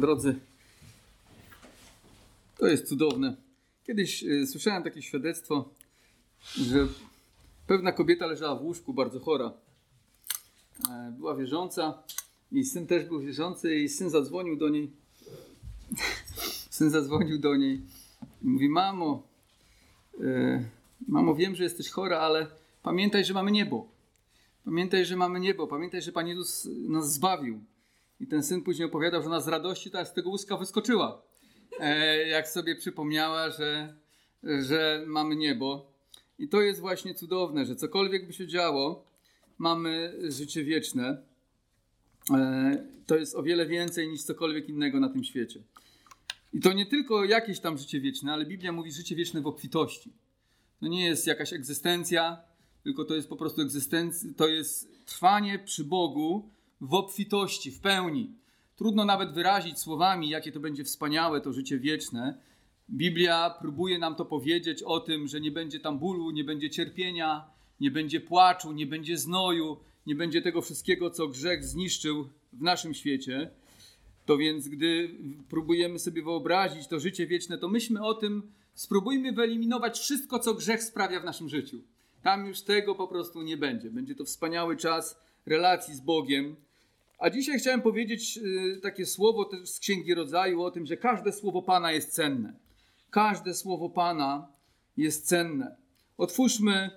Drodzy, to jest cudowne. Kiedyś y, słyszałem takie świadectwo, że pewna kobieta leżała w łóżku, bardzo chora. E, była wierząca, jej syn też był wierzący, i syn zadzwonił do niej. syn zadzwonił do niej i mówi: Mamo, e, mamo, wiem, że jesteś chora, ale pamiętaj, że mamy niebo. Pamiętaj, że mamy niebo. Pamiętaj, że Pan Jezus nas zbawił. I ten syn później opowiadał, że ona z radości tak z tego łuska wyskoczyła. E, jak sobie przypomniała, że, że mamy niebo. I to jest właśnie cudowne, że cokolwiek by się działo, mamy życie wieczne. E, to jest o wiele więcej niż cokolwiek innego na tym świecie. I to nie tylko jakieś tam życie wieczne, ale Biblia mówi życie wieczne w obfitości. To nie jest jakaś egzystencja, tylko to jest po prostu egzystencja, to jest trwanie przy Bogu w obfitości, w pełni. Trudno nawet wyrazić słowami, jakie to będzie wspaniałe to życie wieczne. Biblia próbuje nam to powiedzieć o tym, że nie będzie tam bólu, nie będzie cierpienia, nie będzie płaczu, nie będzie znoju, nie będzie tego wszystkiego, co grzech zniszczył w naszym świecie. To więc, gdy próbujemy sobie wyobrazić to życie wieczne, to myślmy o tym, spróbujmy wyeliminować wszystko, co grzech sprawia w naszym życiu. Tam już tego po prostu nie będzie. Będzie to wspaniały czas relacji z Bogiem, a dzisiaj chciałem powiedzieć y, takie słowo też z Księgi Rodzaju o tym, że każde słowo Pana jest cenne. Każde słowo Pana jest cenne. Otwórzmy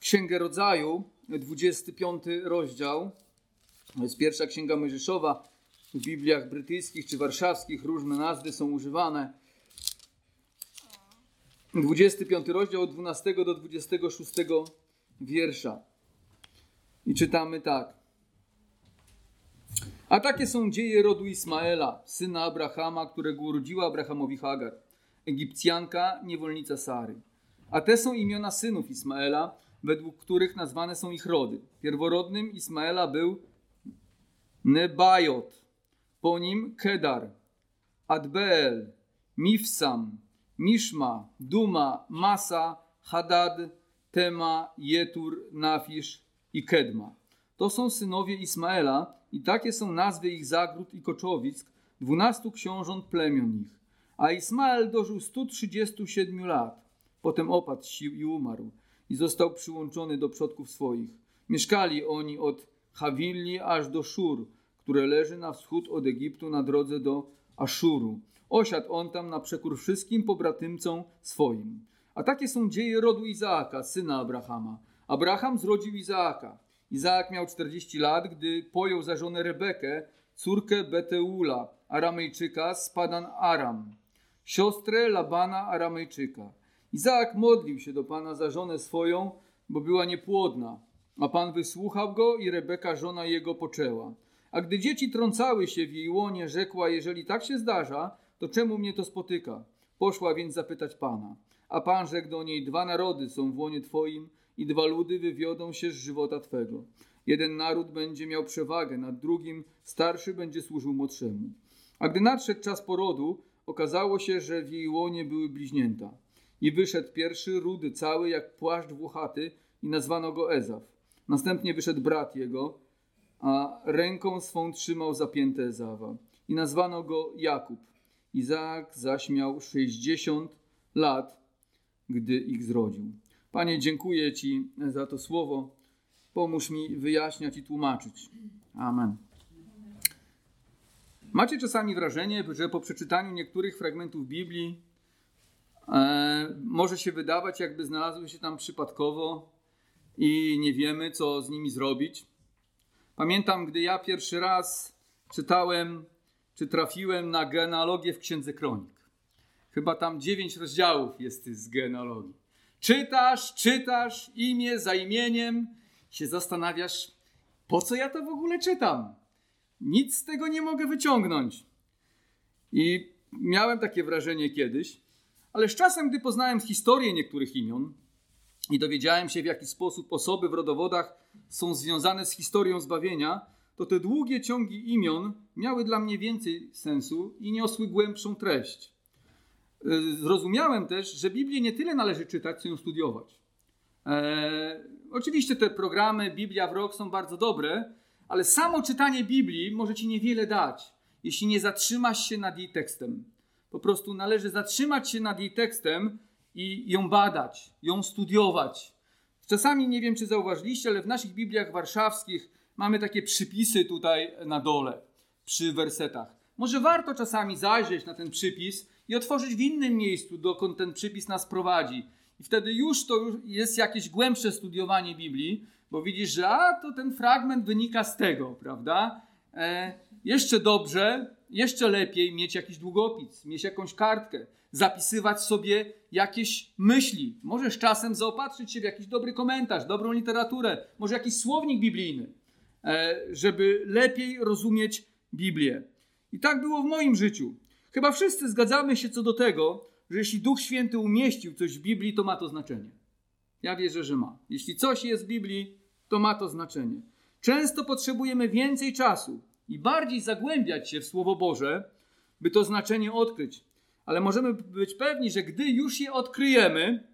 Księgę Rodzaju, 25 rozdział. To jest pierwsza Księga Mojżeszowa. W Bibliach brytyjskich czy warszawskich różne nazwy są używane. 25 rozdział od 12 do 26 wiersza. I czytamy tak. A takie są dzieje rodu Ismaela, syna Abrahama, którego urodziła Abrahamowi Hagar, Egipcjanka, niewolnica Sary. A te są imiona synów Ismaela, według których nazwane są ich rody. Pierworodnym Ismaela był Nebajot, po nim Kedar, Adbeel, Mifsam, Mishma, Duma, Masa, Hadad, Tema, Jetur, Nafisz i Kedma. To są synowie Ismaela, i takie są nazwy ich zagród i koczowisk, dwunastu książąt plemion ich. A Ismael dożył 137 lat. Potem opadł sił i umarł i został przyłączony do przodków swoich. Mieszkali oni od Hawilli aż do Szur, które leży na wschód od Egiptu na drodze do Aszuru. Osiadł on tam na przekór wszystkim pobratymcom swoim. A takie są dzieje rodu Izaaka, syna Abrahama. Abraham zrodził Izaaka. Izaak miał 40 lat, gdy pojął za żonę Rebekę, córkę Beteula, Aramejczyka z Padan Aram, siostrę Labana Aramejczyka. Izaak modlił się do Pana za żonę swoją, bo była niepłodna, a Pan wysłuchał go i Rebeka, żona jego, poczęła. A gdy dzieci trącały się w jej łonie, rzekła, jeżeli tak się zdarza, to czemu mnie to spotyka? Poszła więc zapytać Pana. A Pan rzekł do niej, dwa narody są w łonie Twoim, i dwa ludy wywiodą się z żywota Twego. Jeden naród będzie miał przewagę nad drugim, starszy będzie służył młodszemu. A gdy nadszedł czas porodu, okazało się, że w jej łonie były bliźnięta. I wyszedł pierwszy, rudy cały, jak płaszcz włochaty, i nazwano go Ezaw. Następnie wyszedł brat jego, a ręką swą trzymał zapięte Ezawa. I nazwano go Jakub. Izaak zaś miał sześćdziesiąt lat, gdy ich zrodził. Panie, dziękuję Ci za to słowo. Pomóż mi wyjaśniać i tłumaczyć. Amen. Macie czasami wrażenie, że po przeczytaniu niektórych fragmentów Biblii e, może się wydawać, jakby znalazły się tam przypadkowo i nie wiemy, co z nimi zrobić. Pamiętam, gdy ja pierwszy raz czytałem, czy trafiłem na genealogię w Księdze Kronik. Chyba tam dziewięć rozdziałów jest z genealogii. Czytasz, czytasz imię za imieniem, się zastanawiasz, po co ja to w ogóle czytam? Nic z tego nie mogę wyciągnąć. I miałem takie wrażenie kiedyś, ale z czasem, gdy poznałem historię niektórych imion i dowiedziałem się, w jaki sposób osoby w rodowodach są związane z historią zbawienia, to te długie ciągi imion miały dla mnie więcej sensu i niosły głębszą treść. Y, zrozumiałem też, że Biblię nie tyle należy czytać, co ją studiować. E, oczywiście te programy Biblia w rok są bardzo dobre, ale samo czytanie Biblii może ci niewiele dać. jeśli nie zatrzymasz się nad jej tekstem. Po prostu należy zatrzymać się nad jej tekstem i ją badać, ją studiować. Czasami nie wiem, czy zauważyliście, ale w naszych Bibliach warszawskich mamy takie przypisy tutaj na dole, przy wersetach. Może warto czasami zajrzeć na ten przypis i otworzyć w innym miejscu, dokąd ten przypis nas prowadzi. I wtedy już to jest jakieś głębsze studiowanie Biblii, bo widzisz, że a, to ten fragment wynika z tego, prawda? E, jeszcze dobrze, jeszcze lepiej mieć jakiś długopis, mieć jakąś kartkę, zapisywać sobie jakieś myśli. Możesz czasem zaopatrzyć się w jakiś dobry komentarz, dobrą literaturę, może jakiś słownik biblijny, e, żeby lepiej rozumieć Biblię. I tak było w moim życiu. Chyba wszyscy zgadzamy się co do tego, że jeśli Duch Święty umieścił coś w Biblii, to ma to znaczenie. Ja wierzę, że ma. Jeśli coś jest w Biblii, to ma to znaczenie. Często potrzebujemy więcej czasu i bardziej zagłębiać się w Słowo Boże, by to znaczenie odkryć. Ale możemy być pewni, że gdy już je odkryjemy,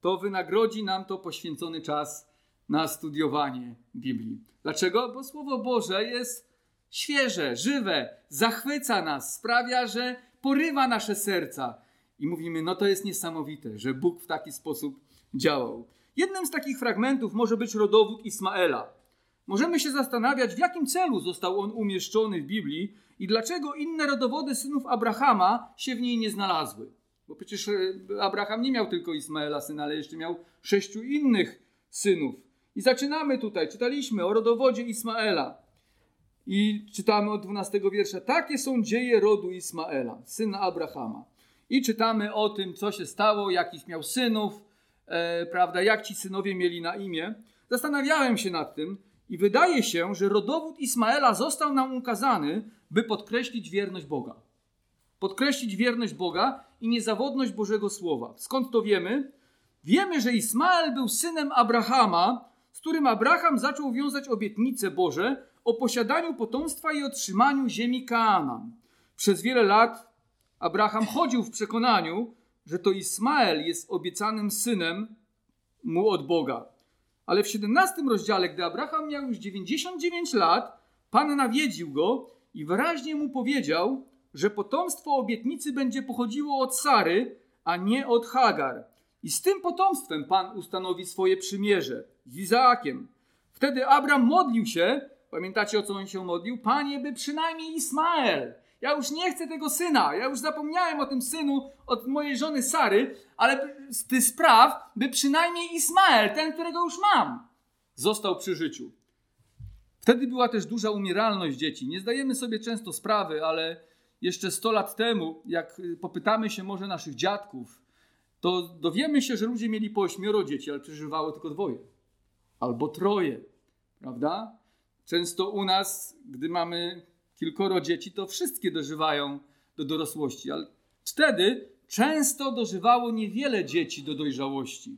to wynagrodzi nam to poświęcony czas na studiowanie Biblii. Dlaczego? Bo Słowo Boże jest świeże, żywe, zachwyca nas, sprawia, że porywa nasze serca. I mówimy, no to jest niesamowite, że Bóg w taki sposób działał. Jednym z takich fragmentów może być rodowód Ismaela. Możemy się zastanawiać, w jakim celu został on umieszczony w Biblii i dlaczego inne rodowody synów Abrahama się w niej nie znalazły. Bo przecież e, Abraham nie miał tylko Ismaela syna, ale jeszcze miał sześciu innych synów. I zaczynamy tutaj, czytaliśmy o rodowodzie Ismaela. I czytamy od 12 wiersza. Takie są dzieje rodu Ismaela, syna Abrahama. I czytamy o tym, co się stało, jakich miał synów, e, prawda, jak ci synowie mieli na imię. Zastanawiałem się nad tym i wydaje się, że rodowód Ismaela został nam ukazany, by podkreślić wierność Boga. Podkreślić wierność Boga i niezawodność Bożego Słowa. Skąd to wiemy? Wiemy, że Ismael był synem Abrahama, z którym Abraham zaczął wiązać obietnice Boże o posiadaniu potomstwa i otrzymaniu ziemi Kaanam. Przez wiele lat Abraham chodził w przekonaniu, że to Ismael jest obiecanym synem mu od Boga. Ale w 17 rozdziale, gdy Abraham miał już 99 lat, Pan nawiedził go i wyraźnie mu powiedział, że potomstwo obietnicy będzie pochodziło od Sary, a nie od Hagar. I z tym potomstwem Pan ustanowi swoje przymierze z Izaakiem. Wtedy Abram modlił się, pamiętacie o co on się modlił? Panie, by przynajmniej Ismael, ja już nie chcę tego syna. Ja już zapomniałem o tym synu od mojej żony Sary, ale tych spraw, by przynajmniej Ismael, ten, którego już mam, został przy życiu. Wtedy była też duża umieralność dzieci. Nie zdajemy sobie często sprawy, ale jeszcze 100 lat temu, jak popytamy się może naszych dziadków, to dowiemy się, że ludzie mieli po ośmioro dzieci, ale przeżywało tylko dwoje albo troje, prawda? Często u nas, gdy mamy kilkoro dzieci, to wszystkie dożywają do dorosłości, ale wtedy często dożywało niewiele dzieci do dojrzałości.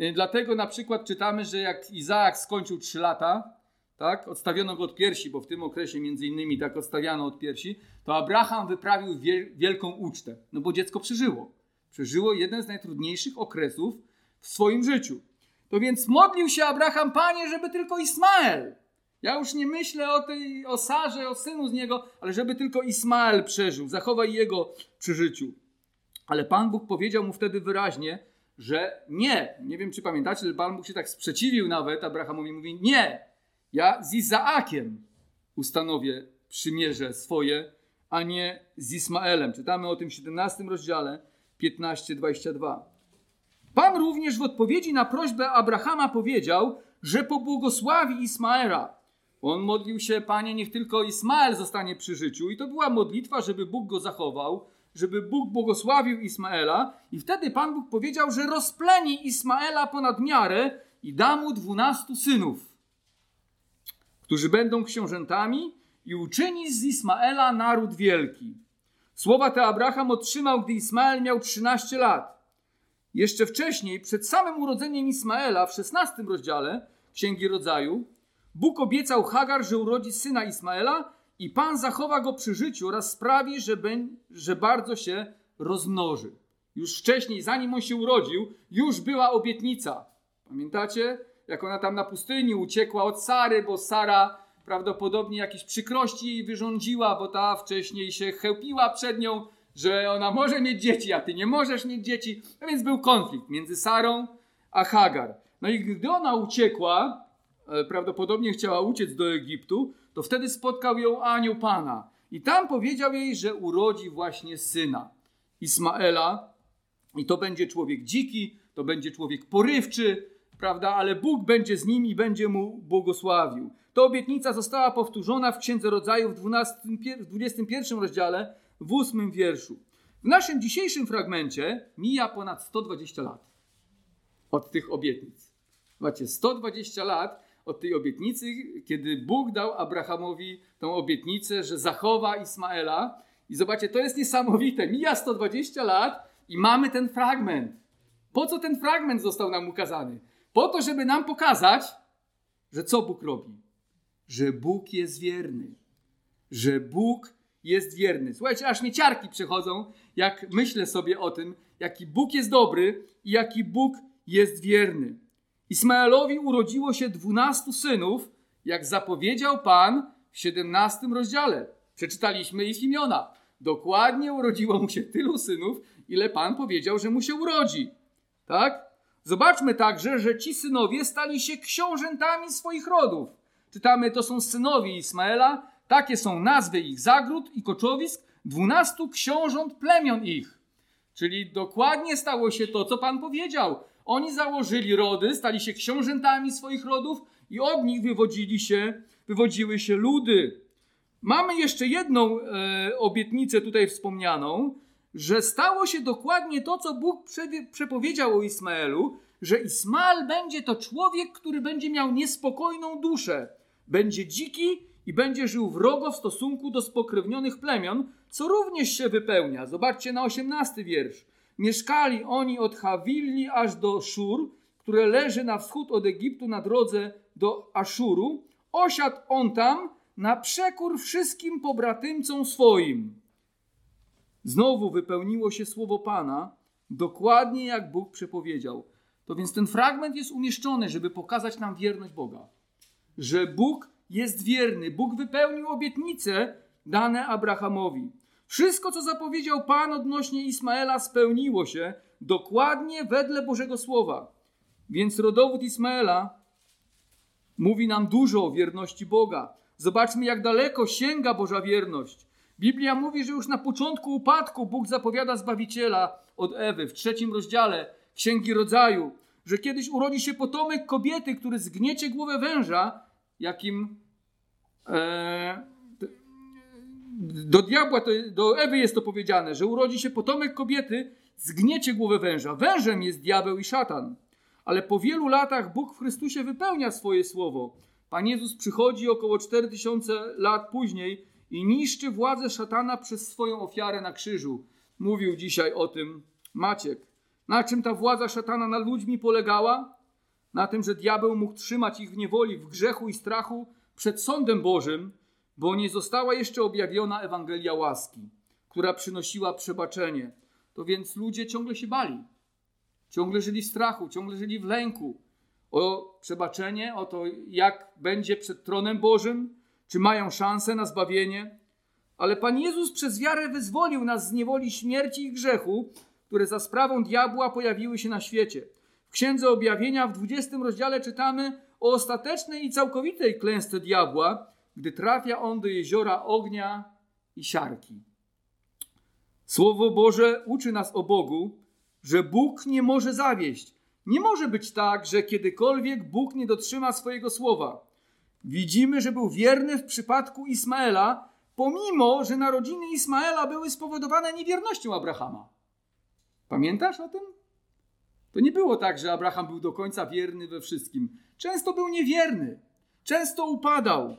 Y, dlatego na przykład czytamy, że jak Izaak skończył 3 lata, tak, odstawiono go od piersi, bo w tym okresie między innymi tak odstawiano od piersi, to Abraham wyprawił wielką ucztę, no bo dziecko przeżyło. Przeżyło jeden z najtrudniejszych okresów w swoim życiu. To więc modlił się Abraham, panie, żeby tylko Ismael, ja już nie myślę o tej, o Sarze, o synu z niego, ale żeby tylko Ismael przeżył, zachowaj jego przy życiu. Ale Pan Bóg powiedział mu wtedy wyraźnie, że nie. Nie wiem, czy pamiętacie, że Pan Bóg się tak sprzeciwił nawet Abrahamowi. Mówi, nie, ja z Izaakiem ustanowię przymierze swoje, a nie z Ismaelem. Czytamy o tym w 17 rozdziale 15-22. Pan również w odpowiedzi na prośbę Abrahama powiedział, że pobłogosławi Ismaela on modlił się, Panie, niech tylko Ismael zostanie przy życiu. I to była modlitwa, żeby Bóg go zachował, żeby Bóg błogosławił Ismaela. I wtedy Pan Bóg powiedział, że rozpleni Ismaela ponad miarę i da mu dwunastu synów, którzy będą książętami i uczyni z Ismaela naród wielki. Słowa te Abraham otrzymał, gdy Ismael miał 13 lat. Jeszcze wcześniej, przed samym urodzeniem Ismaela, w 16 rozdziale Księgi Rodzaju, Bóg obiecał Hagar, że urodzi syna Ismaela i Pan zachowa go przy życiu oraz sprawi, że, ben, że bardzo się rozmnoży. Już wcześniej, zanim on się urodził, już była obietnica. Pamiętacie? Jak ona tam na pustyni uciekła od Sary, bo Sara prawdopodobnie jakieś przykrości jej wyrządziła, bo ta wcześniej się chełpiła przed nią, że ona może mieć dzieci, a ty nie możesz mieć dzieci. No więc był konflikt między Sarą a Hagar. No i gdy ona uciekła, prawdopodobnie chciała uciec do Egiptu, to wtedy spotkał ją anioł Pana. I tam powiedział jej, że urodzi właśnie syna Ismaela. I to będzie człowiek dziki, to będzie człowiek porywczy, prawda? Ale Bóg będzie z nim i będzie mu błogosławił. To obietnica została powtórzona w Księdze Rodzaju w, 12, w 21 rozdziale, w 8 wierszu. W naszym dzisiejszym fragmencie mija ponad 120 lat od tych obietnic. Macie 120 lat od tej obietnicy, kiedy Bóg dał Abrahamowi tą obietnicę, że zachowa Ismaela. I zobaczcie, to jest niesamowite. Mija 120 lat i mamy ten fragment. Po co ten fragment został nam ukazany? Po to, żeby nam pokazać, że co Bóg robi? Że Bóg jest wierny. Że Bóg jest wierny. Słuchajcie, aż mnie ciarki przechodzą, jak myślę sobie o tym, jaki Bóg jest dobry i jaki Bóg jest wierny. Ismaelowi urodziło się dwunastu synów, jak zapowiedział Pan w 17 rozdziale. Przeczytaliśmy ich imiona. Dokładnie urodziło mu się tylu synów, ile Pan powiedział, że mu się urodzi. Tak? Zobaczmy także, że ci synowie stali się książętami swoich rodów. Czytamy, to są synowie Ismaela, takie są nazwy ich zagród i koczowisk, dwunastu książąt plemion ich. Czyli dokładnie stało się to, co Pan powiedział. Oni założyli rody, stali się książętami swoich rodów i od nich wywodzili się, wywodziły się ludy. Mamy jeszcze jedną e, obietnicę tutaj wspomnianą, że stało się dokładnie to, co Bóg przepowiedział o Ismaelu, że Ismael będzie to człowiek, który będzie miał niespokojną duszę, będzie dziki i będzie żył wrogo w stosunku do spokrewnionych plemion, co również się wypełnia. Zobaczcie na osiemnasty wiersz. Mieszkali oni od Hawilli aż do Szur, które leży na wschód od Egiptu na drodze do Aszuru. Osiadł on tam na przekór wszystkim pobratymcom swoim. Znowu wypełniło się słowo Pana, dokładnie jak Bóg przepowiedział. To więc ten fragment jest umieszczony, żeby pokazać nam wierność Boga. Że Bóg jest wierny. Bóg wypełnił obietnice dane Abrahamowi. Wszystko, co zapowiedział Pan odnośnie Ismaela, spełniło się dokładnie wedle Bożego Słowa. Więc rodowód Ismaela mówi nam dużo o wierności Boga. Zobaczmy, jak daleko sięga Boża wierność. Biblia mówi, że już na początku upadku Bóg zapowiada Zbawiciela od Ewy w trzecim rozdziale Księgi Rodzaju, że kiedyś urodzi się potomek kobiety, który zgniecie głowę węża, jakim e, do diabła, to, do Ewy jest to powiedziane, że urodzi się potomek kobiety, zgniecie głowę węża. Wężem jest diabeł i szatan. Ale po wielu latach Bóg w Chrystusie wypełnia swoje słowo. Pan Jezus przychodzi około 4000 lat później i niszczy władzę szatana przez swoją ofiarę na krzyżu. Mówił dzisiaj o tym Maciek. Na czym ta władza szatana nad ludźmi polegała? Na tym, że diabeł mógł trzymać ich w niewoli, w grzechu i strachu przed sądem Bożym, bo nie została jeszcze objawiona Ewangelia łaski, która przynosiła przebaczenie. To więc ludzie ciągle się bali, ciągle żyli w strachu, ciągle żyli w lęku o przebaczenie, o to, jak będzie przed tronem Bożym, czy mają szansę na zbawienie. Ale Pan Jezus przez wiarę wyzwolił nas z niewoli śmierci i grzechu, które za sprawą diabła pojawiły się na świecie. W Księdze Objawienia w 20 rozdziale czytamy o ostatecznej i całkowitej klęsce diabła, gdy trafia on do jeziora ognia i siarki. Słowo Boże uczy nas o Bogu, że Bóg nie może zawieść. Nie może być tak, że kiedykolwiek Bóg nie dotrzyma swojego słowa. Widzimy, że był wierny w przypadku Ismaela, pomimo, że narodziny Ismaela były spowodowane niewiernością Abrahama. Pamiętasz o tym? To nie było tak, że Abraham był do końca wierny we wszystkim. Często był niewierny, często upadał.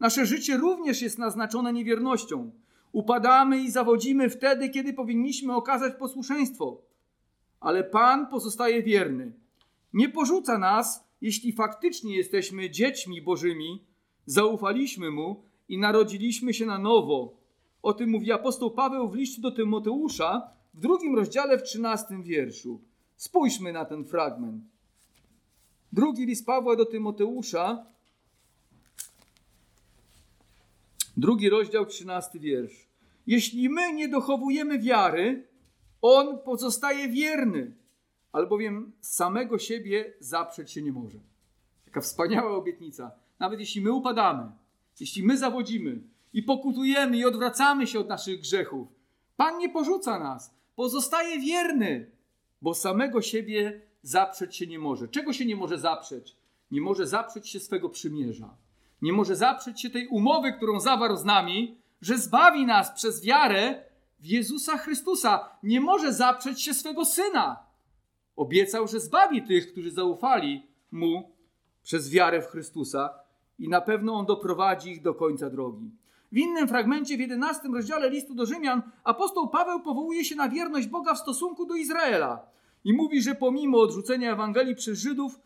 Nasze życie również jest naznaczone niewiernością. Upadamy i zawodzimy wtedy, kiedy powinniśmy okazać posłuszeństwo. Ale Pan pozostaje wierny. Nie porzuca nas, jeśli faktycznie jesteśmy dziećmi Bożymi, zaufaliśmy Mu i narodziliśmy się na nowo. O tym mówi apostoł Paweł w liście do Tymoteusza w drugim rozdziale w trzynastym wierszu. Spójrzmy na ten fragment. Drugi list Pawła do Tymoteusza, Drugi rozdział, trzynasty wiersz. Jeśli my nie dochowujemy wiary, on pozostaje wierny, albowiem samego siebie zaprzeć się nie może. Taka wspaniała obietnica. Nawet jeśli my upadamy, jeśli my zawodzimy i pokutujemy i odwracamy się od naszych grzechów, Pan nie porzuca nas, pozostaje wierny, bo samego siebie zaprzeć się nie może. Czego się nie może zaprzeć? Nie może zaprzeć się swego przymierza. Nie może zaprzeć się tej umowy, którą zawarł z nami, że zbawi nas przez wiarę w Jezusa Chrystusa. Nie może zaprzeć się swego syna. Obiecał, że zbawi tych, którzy zaufali mu przez wiarę w Chrystusa i na pewno on doprowadzi ich do końca drogi. W innym fragmencie, w 11 rozdziale listu do Rzymian, apostoł Paweł powołuje się na wierność Boga w stosunku do Izraela i mówi, że pomimo odrzucenia Ewangelii przez Żydów,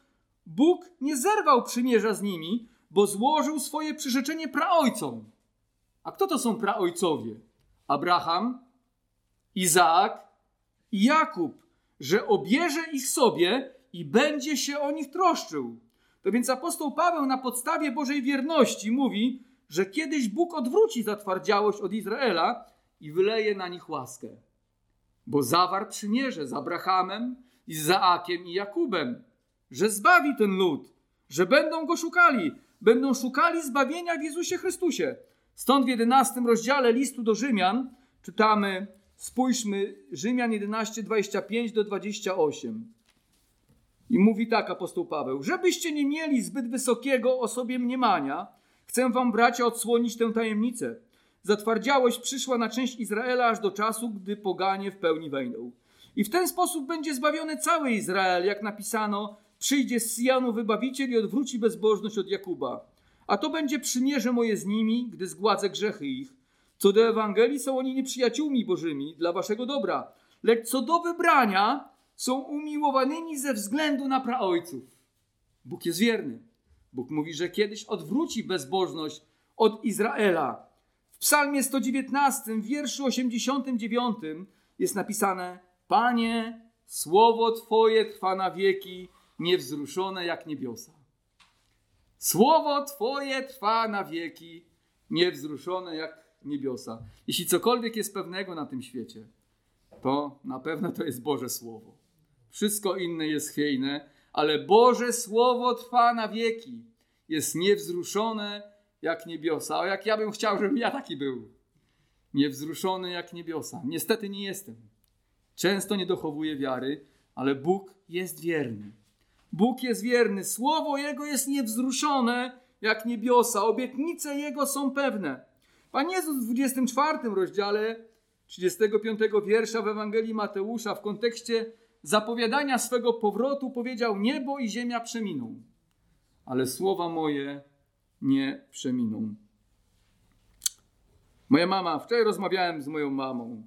Bóg nie zerwał przymierza z nimi, bo złożył swoje przyrzeczenie praojcom. A kto to są praojcowie? Abraham, Izaak i Jakub, że obierze ich sobie i będzie się o nich troszczył. To więc apostoł Paweł na podstawie Bożej wierności mówi, że kiedyś Bóg odwróci zatwardziałość od Izraela i wyleje na nich łaskę. Bo zawarł przymierze z Abrahamem, Izaakiem i Jakubem, że zbawi ten lud, że będą go szukali, będą szukali zbawienia w Jezusie Chrystusie. Stąd w 11 rozdziale listu do Rzymian czytamy, spójrzmy, Rzymian 11, 25 do 28. I mówi tak apostoł Paweł: Żebyście nie mieli zbyt wysokiego o sobie mniemania, chcę wam, bracia, odsłonić tę tajemnicę. Zatwardziałość przyszła na część Izraela aż do czasu, gdy poganie w pełni wejdą. I w ten sposób będzie zbawiony cały Izrael, jak napisano: Przyjdzie z Syjanu wybawiciel i odwróci bezbożność od Jakuba. A to będzie przymierze moje z nimi, gdy zgładzę grzechy ich. Co do Ewangelii są oni nieprzyjaciółmi Bożymi dla waszego dobra. Lecz co do wybrania, są umiłowanymi ze względu na praojców. Bóg jest wierny. Bóg mówi, że kiedyś odwróci bezbożność od Izraela. W Psalmie 119, wierszu 89 jest napisane: Panie, słowo Twoje trwa na wieki, niewzruszone jak niebiosa. Słowo Twoje trwa na wieki, niewzruszone jak niebiosa. Jeśli cokolwiek jest pewnego na tym świecie, to na pewno to jest Boże Słowo. Wszystko inne jest chwiejne, ale Boże Słowo trwa na wieki. Jest niewzruszone jak niebiosa. O jak ja bym chciał, żebym ja taki był. Niewzruszony jak niebiosa. Niestety nie jestem. Często nie dochowuję wiary, ale Bóg jest wierny. Bóg jest wierny. Słowo Jego jest niewzruszone jak niebiosa. Obietnice Jego są pewne. Pan Jezus w 24 rozdziale 35 wiersza w Ewangelii Mateusza w kontekście zapowiadania swego powrotu powiedział: Niebo i ziemia przeminą, ale słowa moje nie przeminą. Moja mama, wczoraj rozmawiałem z moją mamą.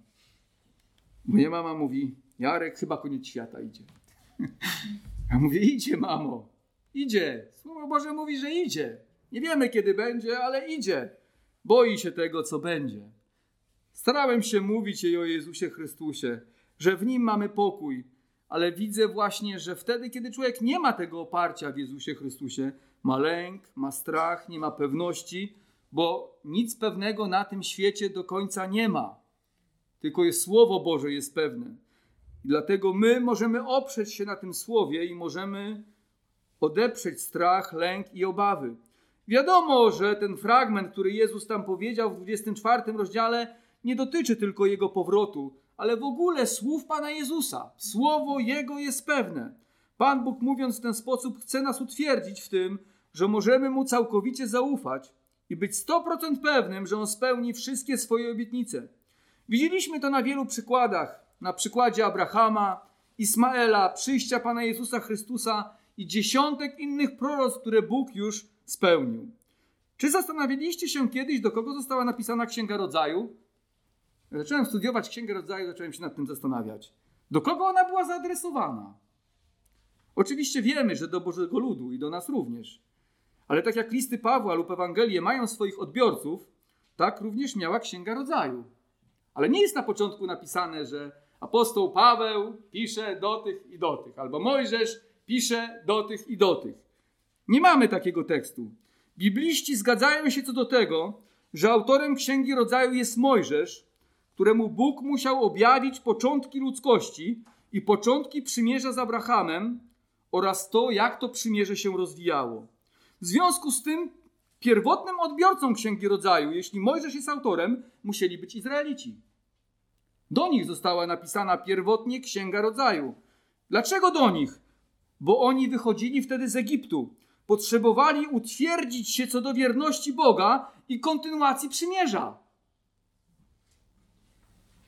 Moja mama mówi: Jarek, chyba koniec świata idzie. Ja mówię: Idzie, mamo, idzie. Słowo Boże mówi, że idzie. Nie wiemy, kiedy będzie, ale idzie. Boi się tego, co będzie. Starałem się mówić jej o Jezusie Chrystusie, że w nim mamy pokój, ale widzę właśnie, że wtedy, kiedy człowiek nie ma tego oparcia w Jezusie Chrystusie, ma lęk, ma strach, nie ma pewności, bo nic pewnego na tym świecie do końca nie ma. Tylko jest Słowo Boże jest pewne. I dlatego my możemy oprzeć się na tym Słowie i możemy odeprzeć strach, lęk i obawy. Wiadomo, że ten fragment, który Jezus tam powiedział w 24 rozdziale, nie dotyczy tylko Jego powrotu, ale w ogóle słów Pana Jezusa. Słowo Jego jest pewne. Pan Bóg, mówiąc w ten sposób, chce nas utwierdzić w tym, że możemy Mu całkowicie zaufać i być 100% pewnym, że On spełni wszystkie swoje obietnice. Widzieliśmy to na wielu przykładach. Na przykładzie Abrahama, Ismaela, przyjścia Pana Jezusa Chrystusa i dziesiątek innych proroc, które Bóg już spełnił. Czy zastanawialiście się kiedyś, do kogo została napisana Księga Rodzaju? zacząłem studiować Księgę Rodzaju, zacząłem się nad tym zastanawiać. Do kogo ona była zaadresowana? Oczywiście wiemy, że do Bożego Ludu i do nas również. Ale tak jak listy Pawła lub Ewangelie mają swoich odbiorców, tak również miała Księga Rodzaju. Ale nie jest na początku napisane, że apostoł Paweł pisze do tych i do tych, albo Mojżesz pisze do tych i do tych. Nie mamy takiego tekstu. Bibliści zgadzają się co do tego, że autorem Księgi Rodzaju jest Mojżesz, któremu Bóg musiał objawić początki ludzkości i początki przymierza z Abrahamem oraz to, jak to przymierze się rozwijało. W związku z tym pierwotnym odbiorcą Księgi Rodzaju, jeśli Mojżesz jest autorem, musieli być Izraelici. Do nich została napisana pierwotnie Księga Rodzaju. Dlaczego do nich? Bo oni wychodzili wtedy z Egiptu. Potrzebowali utwierdzić się co do wierności Boga i kontynuacji przymierza.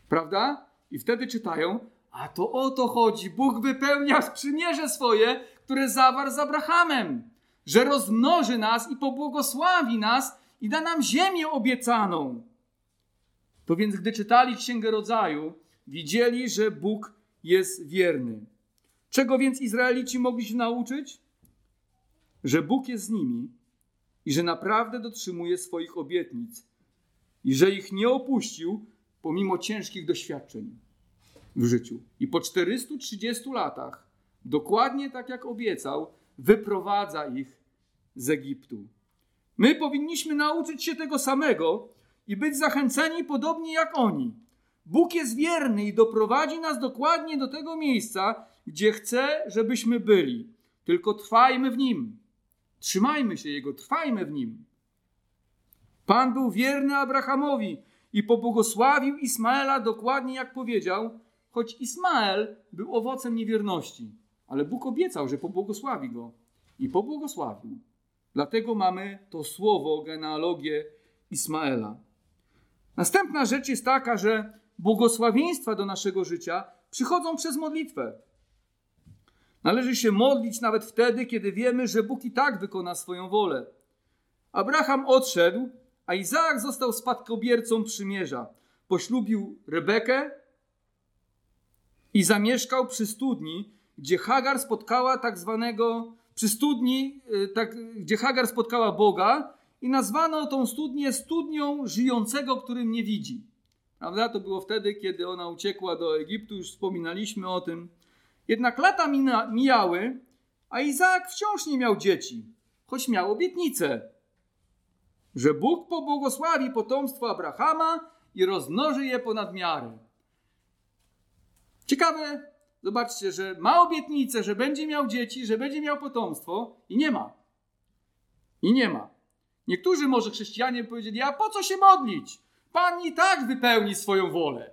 Prawda? I wtedy czytają, a to o to chodzi. Bóg wypełnia przymierze swoje, które zawarł z Abrahamem, że rozmnoży nas i pobłogosławi nas i da nam ziemię obiecaną. To więc, gdy czytali Księgę Rodzaju, widzieli, że Bóg jest wierny. Czego więc Izraelici mogli się nauczyć? Że Bóg jest z nimi i że naprawdę dotrzymuje swoich obietnic i że ich nie opuścił pomimo ciężkich doświadczeń w życiu. I po 430 latach, dokładnie tak jak obiecał, wyprowadza ich z Egiptu. My powinniśmy nauczyć się tego samego i być zachęceni podobnie jak oni. Bóg jest wierny i doprowadzi nas dokładnie do tego miejsca, gdzie chce, żebyśmy byli. Tylko trwajmy w nim. Trzymajmy się Jego, trwajmy w nim. Pan był wierny Abrahamowi i pobłogosławił Ismaela dokładnie jak powiedział, choć Ismael był owocem niewierności. Ale Bóg obiecał, że pobłogosławi go i pobłogosławił. Dlatego mamy to słowo, genealogię Ismaela. Następna rzecz jest taka, że błogosławieństwa do naszego życia przychodzą przez modlitwę. Należy się modlić nawet wtedy, kiedy wiemy, że Bóg i tak wykona swoją wolę. Abraham odszedł, a Izaak został spadkobiercą przymierza. Poślubił Rebekę i zamieszkał przy studni, gdzie Hagar spotkała tak zwanego, przy studni, y, tak, gdzie Hagar spotkała Boga i nazwano tą studnię studnią żyjącego, którym nie widzi. Prawda? To było wtedy, kiedy ona uciekła do Egiptu, już wspominaliśmy o tym. Jednak lata mijały, a Izaak wciąż nie miał dzieci, choć miał obietnicę, że Bóg pobłogosławi potomstwo Abrahama i rozmnoży je ponad miarę. Ciekawe, zobaczcie, że ma obietnicę, że będzie miał dzieci, że będzie miał potomstwo i nie ma. I nie ma. Niektórzy może chrześcijanie powiedzieli, a po co się modlić? Pan i tak wypełni swoją wolę.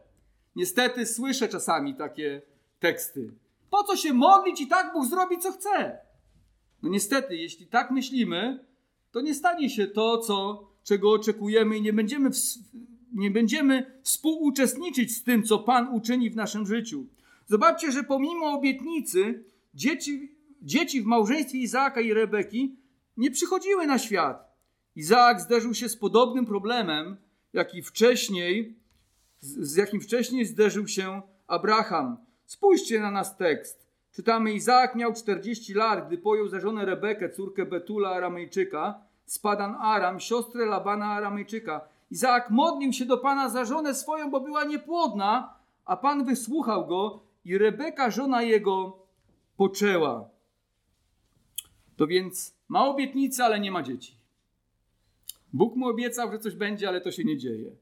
Niestety słyszę czasami takie teksty. Po co się modlić i tak Bóg zrobi co chce? No niestety, jeśli tak myślimy, to nie stanie się to, co, czego oczekujemy i nie będziemy, w, nie będziemy współuczestniczyć z tym, co Pan uczyni w naszym życiu. Zobaczcie, że pomimo obietnicy dzieci, dzieci w małżeństwie Izaaka i Rebeki nie przychodziły na świat. Izaak zderzył się z podobnym problemem, jaki wcześniej, z jakim wcześniej zderzył się Abraham. Spójrzcie na nas tekst. Czytamy, Izaak miał 40 lat, gdy pojął za żonę Rebekę, córkę Betula Aramejczyka, z Padan Aram, siostrę Labana Aramejczyka. Izaak modlił się do Pana za żonę swoją, bo była niepłodna, a Pan wysłuchał go i Rebeka, żona jego, poczęła. To więc ma obietnicę, ale nie ma dzieci. Bóg mu obiecał, że coś będzie, ale to się nie dzieje.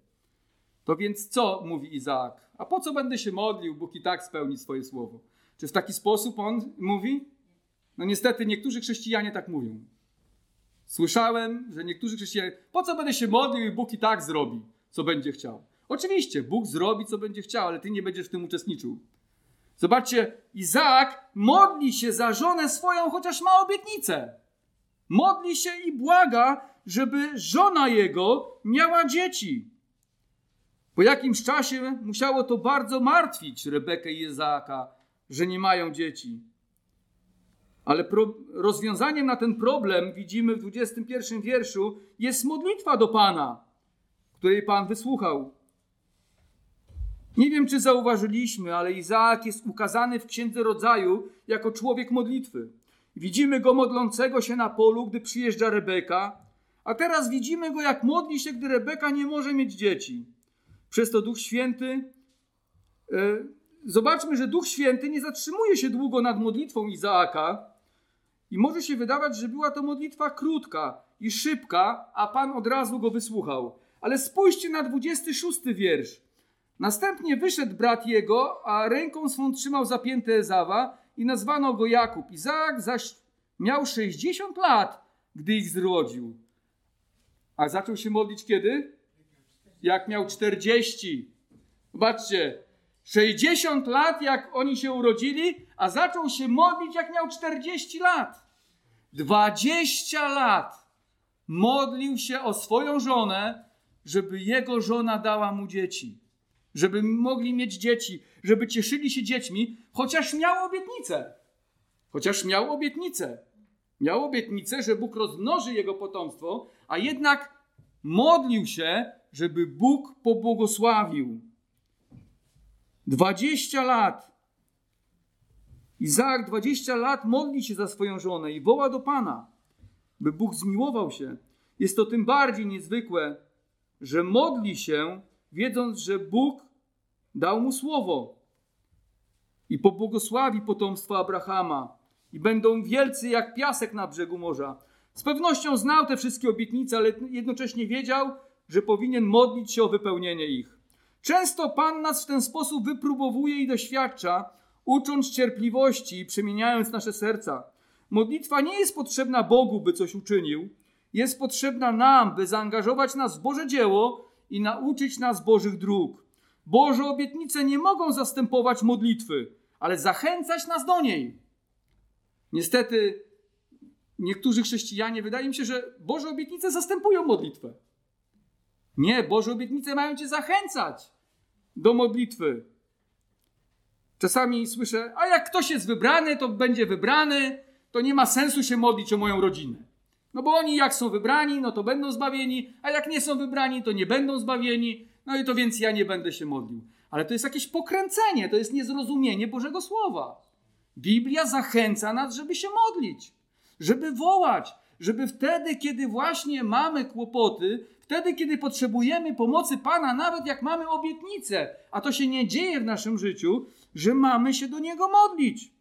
To więc co mówi Izaak? A po co będę się modlił? Bóg i tak spełni swoje słowo. Czy w taki sposób on mówi? No niestety niektórzy chrześcijanie tak mówią. Słyszałem, że niektórzy chrześcijanie, po co będę się modlił i Bóg i tak zrobi, co będzie chciał. Oczywiście, Bóg zrobi, co będzie chciał, ale ty nie będziesz w tym uczestniczył. Zobaczcie, Izaak modli się za żonę swoją, chociaż ma obietnicę. Modli się i błaga, żeby żona jego miała dzieci. Po jakimś czasie musiało to bardzo martwić Rebekę i Izaaka, że nie mają dzieci. Ale pro, rozwiązaniem na ten problem, widzimy w 21 wierszu, jest modlitwa do Pana, której Pan wysłuchał. Nie wiem, czy zauważyliśmy, ale Izaak jest ukazany w Księdze Rodzaju jako człowiek modlitwy. Widzimy go modlącego się na polu, gdy przyjeżdża Rebeka, a teraz widzimy go, jak modli się, gdy Rebeka nie może mieć dzieci. Przez to Duch Święty. E, zobaczmy, że Duch Święty nie zatrzymuje się długo nad modlitwą Izaaka. I może się wydawać, że była to modlitwa krótka i szybka, a Pan od razu go wysłuchał. Ale spójrzcie na 26 wiersz. Następnie wyszedł brat jego, a ręką swą trzymał zapięte Ezawa i nazwano go Jakub. Izaak zaś miał 60 lat, gdy ich zrodził. A zaczął się modlić kiedy? Jak miał 40. Zobaczcie, 60 lat jak oni się urodzili, a zaczął się modlić jak miał 40 lat. 20 lat modlił się o swoją żonę, żeby jego żona dała mu dzieci. Żeby mogli mieć dzieci, żeby cieszyli się dziećmi, chociaż miał obietnicę. Chociaż miał obietnicę. Miał obietnicę, że Bóg rozmnoży jego potomstwo, a jednak modlił się, żeby Bóg pobłogosławił. 20 lat. Izaak 20 lat modli się za swoją żonę i woła do Pana, by Bóg zmiłował się. Jest to tym bardziej niezwykłe, że modli się, wiedząc, że Bóg dał mu słowo i pobłogosławi potomstwo Abrahama i będą wielcy jak piasek na brzegu morza. Z pewnością znał te wszystkie obietnice, ale jednocześnie wiedział, że powinien modlić się o wypełnienie ich. Często Pan nas w ten sposób wypróbowuje i doświadcza, ucząc cierpliwości i przemieniając nasze serca. Modlitwa nie jest potrzebna Bogu, by coś uczynił, jest potrzebna nam, by zaangażować nas w Boże dzieło i nauczyć nas Bożych dróg. Boże obietnice nie mogą zastępować modlitwy, ale zachęcać nas do niej. Niestety, niektórzy chrześcijanie, wydaje mi się, że Boże obietnice zastępują modlitwę. Nie, Boże obietnice mają cię zachęcać do modlitwy. Czasami słyszę, a jak ktoś jest wybrany, to będzie wybrany, to nie ma sensu się modlić o moją rodzinę. No bo oni jak są wybrani, no to będą zbawieni, a jak nie są wybrani, to nie będą zbawieni. No i to więc ja nie będę się modlił. Ale to jest jakieś pokręcenie, to jest niezrozumienie Bożego Słowa. Biblia zachęca nas, żeby się modlić, żeby wołać, żeby wtedy, kiedy właśnie mamy kłopoty, wtedy, kiedy potrzebujemy pomocy Pana, nawet jak mamy obietnicę, a to się nie dzieje w naszym życiu, że mamy się do Niego modlić.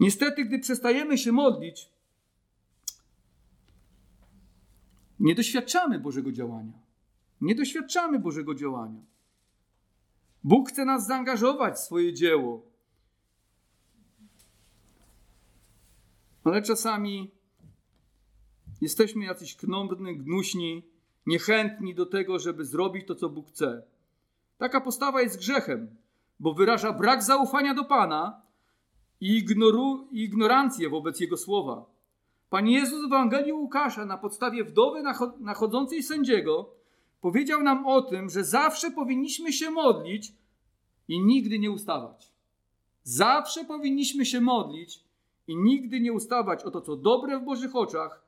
Niestety, gdy przestajemy się modlić, nie doświadczamy Bożego działania. Nie doświadczamy Bożego działania. Bóg chce nas zaangażować w swoje dzieło. Ale czasami jesteśmy jacyś knąbni, gnuśni, niechętni do tego, żeby zrobić to, co Bóg chce. Taka postawa jest grzechem, bo wyraża brak zaufania do Pana i, ignoru, ignorancję wobec Jego słowa. Pan Jezus w Ewangelii Łukasza na podstawie wdowy nachodzącej sędziego powiedział nam o tym, że zawsze powinniśmy się modlić i nigdy nie ustawać. Zawsze powinniśmy się modlić i nigdy nie ustawać o to, co dobre w Bożych oczach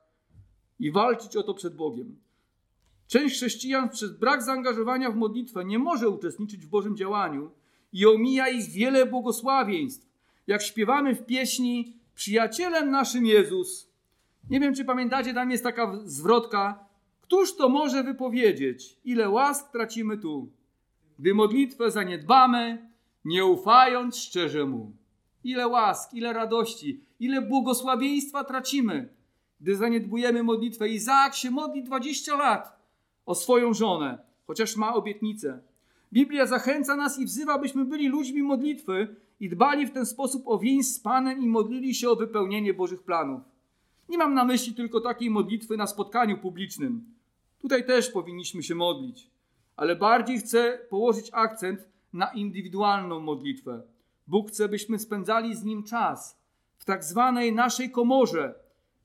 i walczyć o to przed Bogiem. Część chrześcijan przez brak zaangażowania w modlitwę nie może uczestniczyć w Bożym działaniu i omija ich wiele błogosławieństw. Jak śpiewamy w pieśni Przyjacielem naszym Jezus. Nie wiem, czy pamiętacie, tam jest taka zwrotka. Któż to może wypowiedzieć, ile łask tracimy tu, gdy modlitwę zaniedbamy, nie ufając szczerze Mu. Ile łask, ile radości, ile błogosławieństwa tracimy, gdy zaniedbujemy modlitwę. Izaak się modli 20 lat o swoją żonę, chociaż ma obietnicę. Biblia zachęca nas i wzywa, byśmy byli ludźmi modlitwy i dbali w ten sposób o więź z Panem i modlili się o wypełnienie Bożych planów. Nie mam na myśli tylko takiej modlitwy na spotkaniu publicznym. Tutaj też powinniśmy się modlić, ale bardziej chcę położyć akcent na indywidualną modlitwę. Bóg chce, byśmy spędzali z Nim czas w tak zwanej naszej komorze,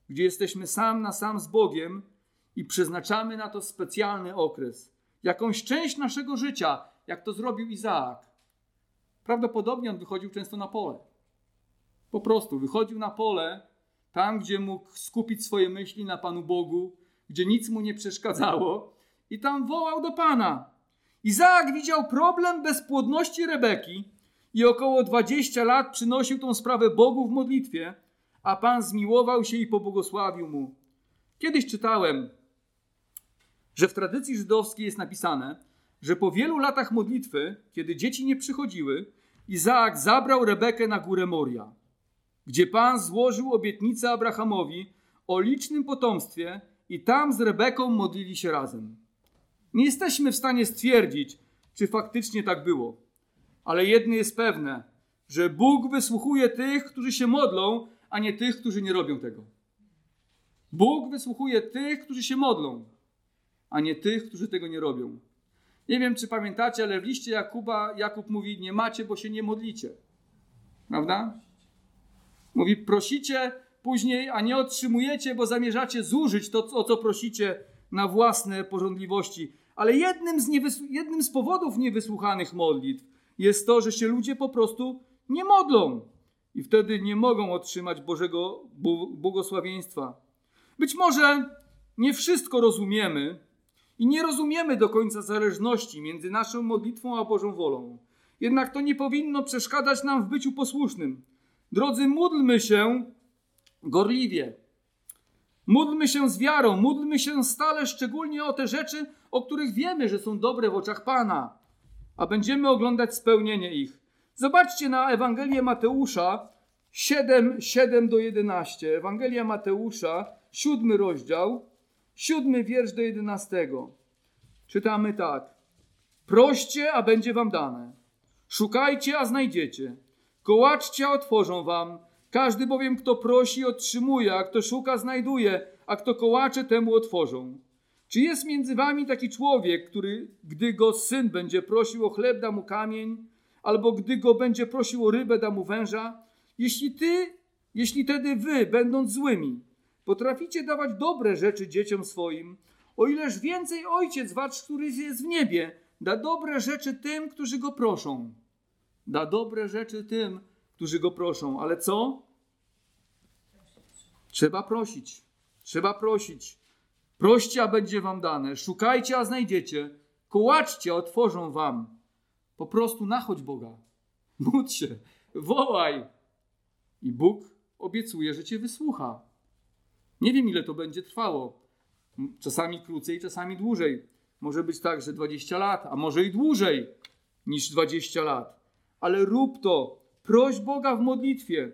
gdzie jesteśmy sam na sam z Bogiem i przeznaczamy na to specjalny okres, jakąś część naszego życia, jak to zrobił Izaak. Prawdopodobnie on wychodził często na pole. Po prostu wychodził na pole, tam gdzie mógł skupić swoje myśli na Panu Bogu, gdzie nic mu nie przeszkadzało, i tam wołał do Pana. Izaak widział problem bezpłodności Rebeki i około 20 lat przynosił tą sprawę Bogu w modlitwie, a Pan zmiłował się i pobłogosławił mu. Kiedyś czytałem, że w tradycji żydowskiej jest napisane, że po wielu latach modlitwy, kiedy dzieci nie przychodziły, Izaak zabrał Rebekę na górę Moria, gdzie Pan złożył obietnicę Abrahamowi o licznym potomstwie i tam z Rebeką modlili się razem. Nie jesteśmy w stanie stwierdzić, czy faktycznie tak było. Ale jedno jest pewne, że Bóg wysłuchuje tych, którzy się modlą, a nie tych, którzy nie robią tego. Bóg wysłuchuje tych, którzy się modlą, a nie tych, którzy tego nie robią. Nie wiem, czy pamiętacie, ale w liście Jakuba Jakub mówi: Nie macie, bo się nie modlicie. Prawda? Mówi: Prosicie później, a nie otrzymujecie, bo zamierzacie zużyć to, o co prosicie na własne porządliwości. Ale jednym z, jednym z powodów niewysłuchanych modlitw jest to, że się ludzie po prostu nie modlą i wtedy nie mogą otrzymać Bożego błogosławieństwa. Być może nie wszystko rozumiemy i nie rozumiemy do końca zależności między naszą modlitwą a Bożą wolą. Jednak to nie powinno przeszkadzać nam w byciu posłusznym. Drodzy, módlmy się gorliwie. Módlmy się z wiarą, módlmy się stale, szczególnie o te rzeczy, o których wiemy, że są dobre w oczach Pana, a będziemy oglądać spełnienie ich. Zobaczcie na Ewangelię Mateusza 7, 7 do 11. Ewangelia Mateusza, siódmy rozdział, siódmy wiersz do 11. Czytamy tak. Proście, a będzie wam dane. Szukajcie, a znajdziecie. Kołaczcie, a otworzą wam. Każdy bowiem, kto prosi, otrzymuje, a kto szuka, znajduje, a kto kołacze, temu otworzą. Czy jest między wami taki człowiek, który, gdy go syn będzie prosił o chleb, da mu kamień, albo gdy go będzie prosił o rybę, da mu węża? Jeśli ty, jeśli tedy wy, będąc złymi, potraficie dawać dobre rzeczy dzieciom swoim, o ileż więcej Ojciec wasz, który jest w niebie, da dobre rzeczy tym, którzy go proszą. Da dobre rzeczy tym, którzy go proszą. Ale co? Trzeba prosić. Trzeba prosić. Proście, a będzie wam dane. Szukajcie, a znajdziecie. Kołaczcie, a otworzą wam. Po prostu nachodź Boga. Módl się. Wołaj. I Bóg obiecuje, że cię wysłucha. Nie wiem, ile to będzie trwało. Czasami krócej, czasami dłużej. Może być tak, że 20 lat, a może i dłużej niż 20 lat. Ale rób to. Proś Boga w modlitwie.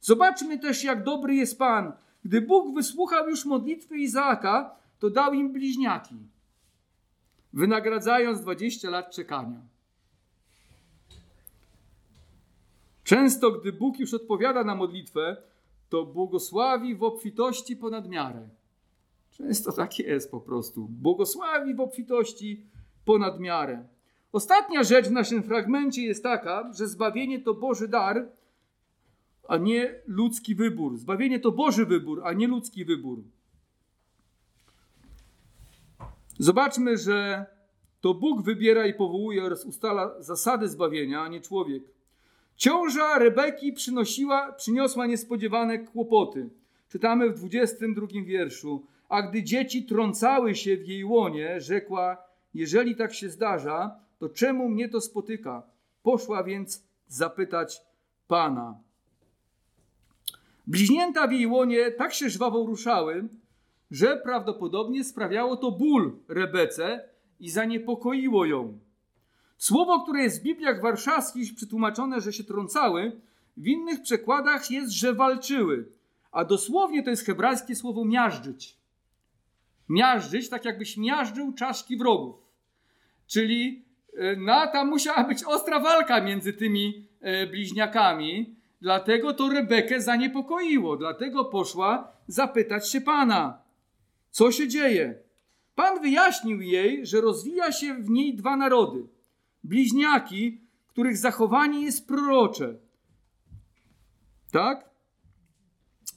Zobaczmy też, jak dobry jest Pan. Gdy Bóg wysłuchał już modlitwy Izaaka, to dał im bliźniaki, wynagradzając 20 lat czekania. Często, gdy Bóg już odpowiada na modlitwę, to błogosławi w obfitości ponad miarę. Często tak jest po prostu. Błogosławi w obfitości ponad miarę. Ostatnia rzecz w naszym fragmencie jest taka, że zbawienie to Boży dar, a nie ludzki wybór. Zbawienie to Boży wybór, a nie ludzki wybór. Zobaczmy, że to Bóg wybiera i powołuje oraz ustala zasady zbawienia, a nie człowiek. Ciąża Rebeki przynosiła, przyniosła niespodziewane kłopoty. Czytamy w 22 wierszu. A gdy dzieci trącały się w jej łonie, rzekła: Jeżeli tak się zdarza, to czemu mnie to spotyka? Poszła więc zapytać Pana. Bliźnięta w jej łonie tak się żwawo ruszały, że prawdopodobnie sprawiało to ból Rebece i zaniepokoiło ją. Słowo, które jest w Bibliach warszawskich przetłumaczone, że się trącały, w innych przekładach jest, że walczyły. A dosłownie to jest hebrajskie słowo miażdżyć. Miażdżyć, tak jakbyś miażdżył czaszki wrogów. Czyli e, no, tam musiała być ostra walka między tymi e, bliźniakami. Dlatego to Rebekę zaniepokoiło. Dlatego poszła zapytać się Pana, co się dzieje. Pan wyjaśnił jej, że rozwija się w niej dwa narody – bliźniaki, których zachowanie jest prorocze. Tak?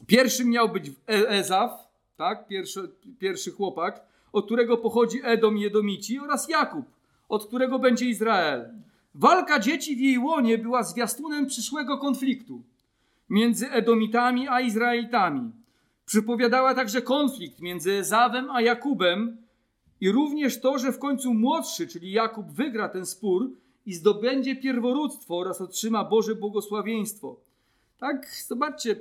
Pierwszym miał być e- Ezaf, tak? Pierwszy, pierwszy chłopak, od którego pochodzi Edom i Edomici oraz Jakub, od którego będzie Izrael. Walka dzieci w jej łonie była zwiastunem przyszłego konfliktu między Edomitami a Izraelitami. Przypowiadała także konflikt między Ezawem a Jakubem, i również to, że w końcu młodszy, czyli Jakub, wygra ten spór i zdobędzie pierworództwo oraz otrzyma Boże błogosławieństwo. Tak, zobaczcie,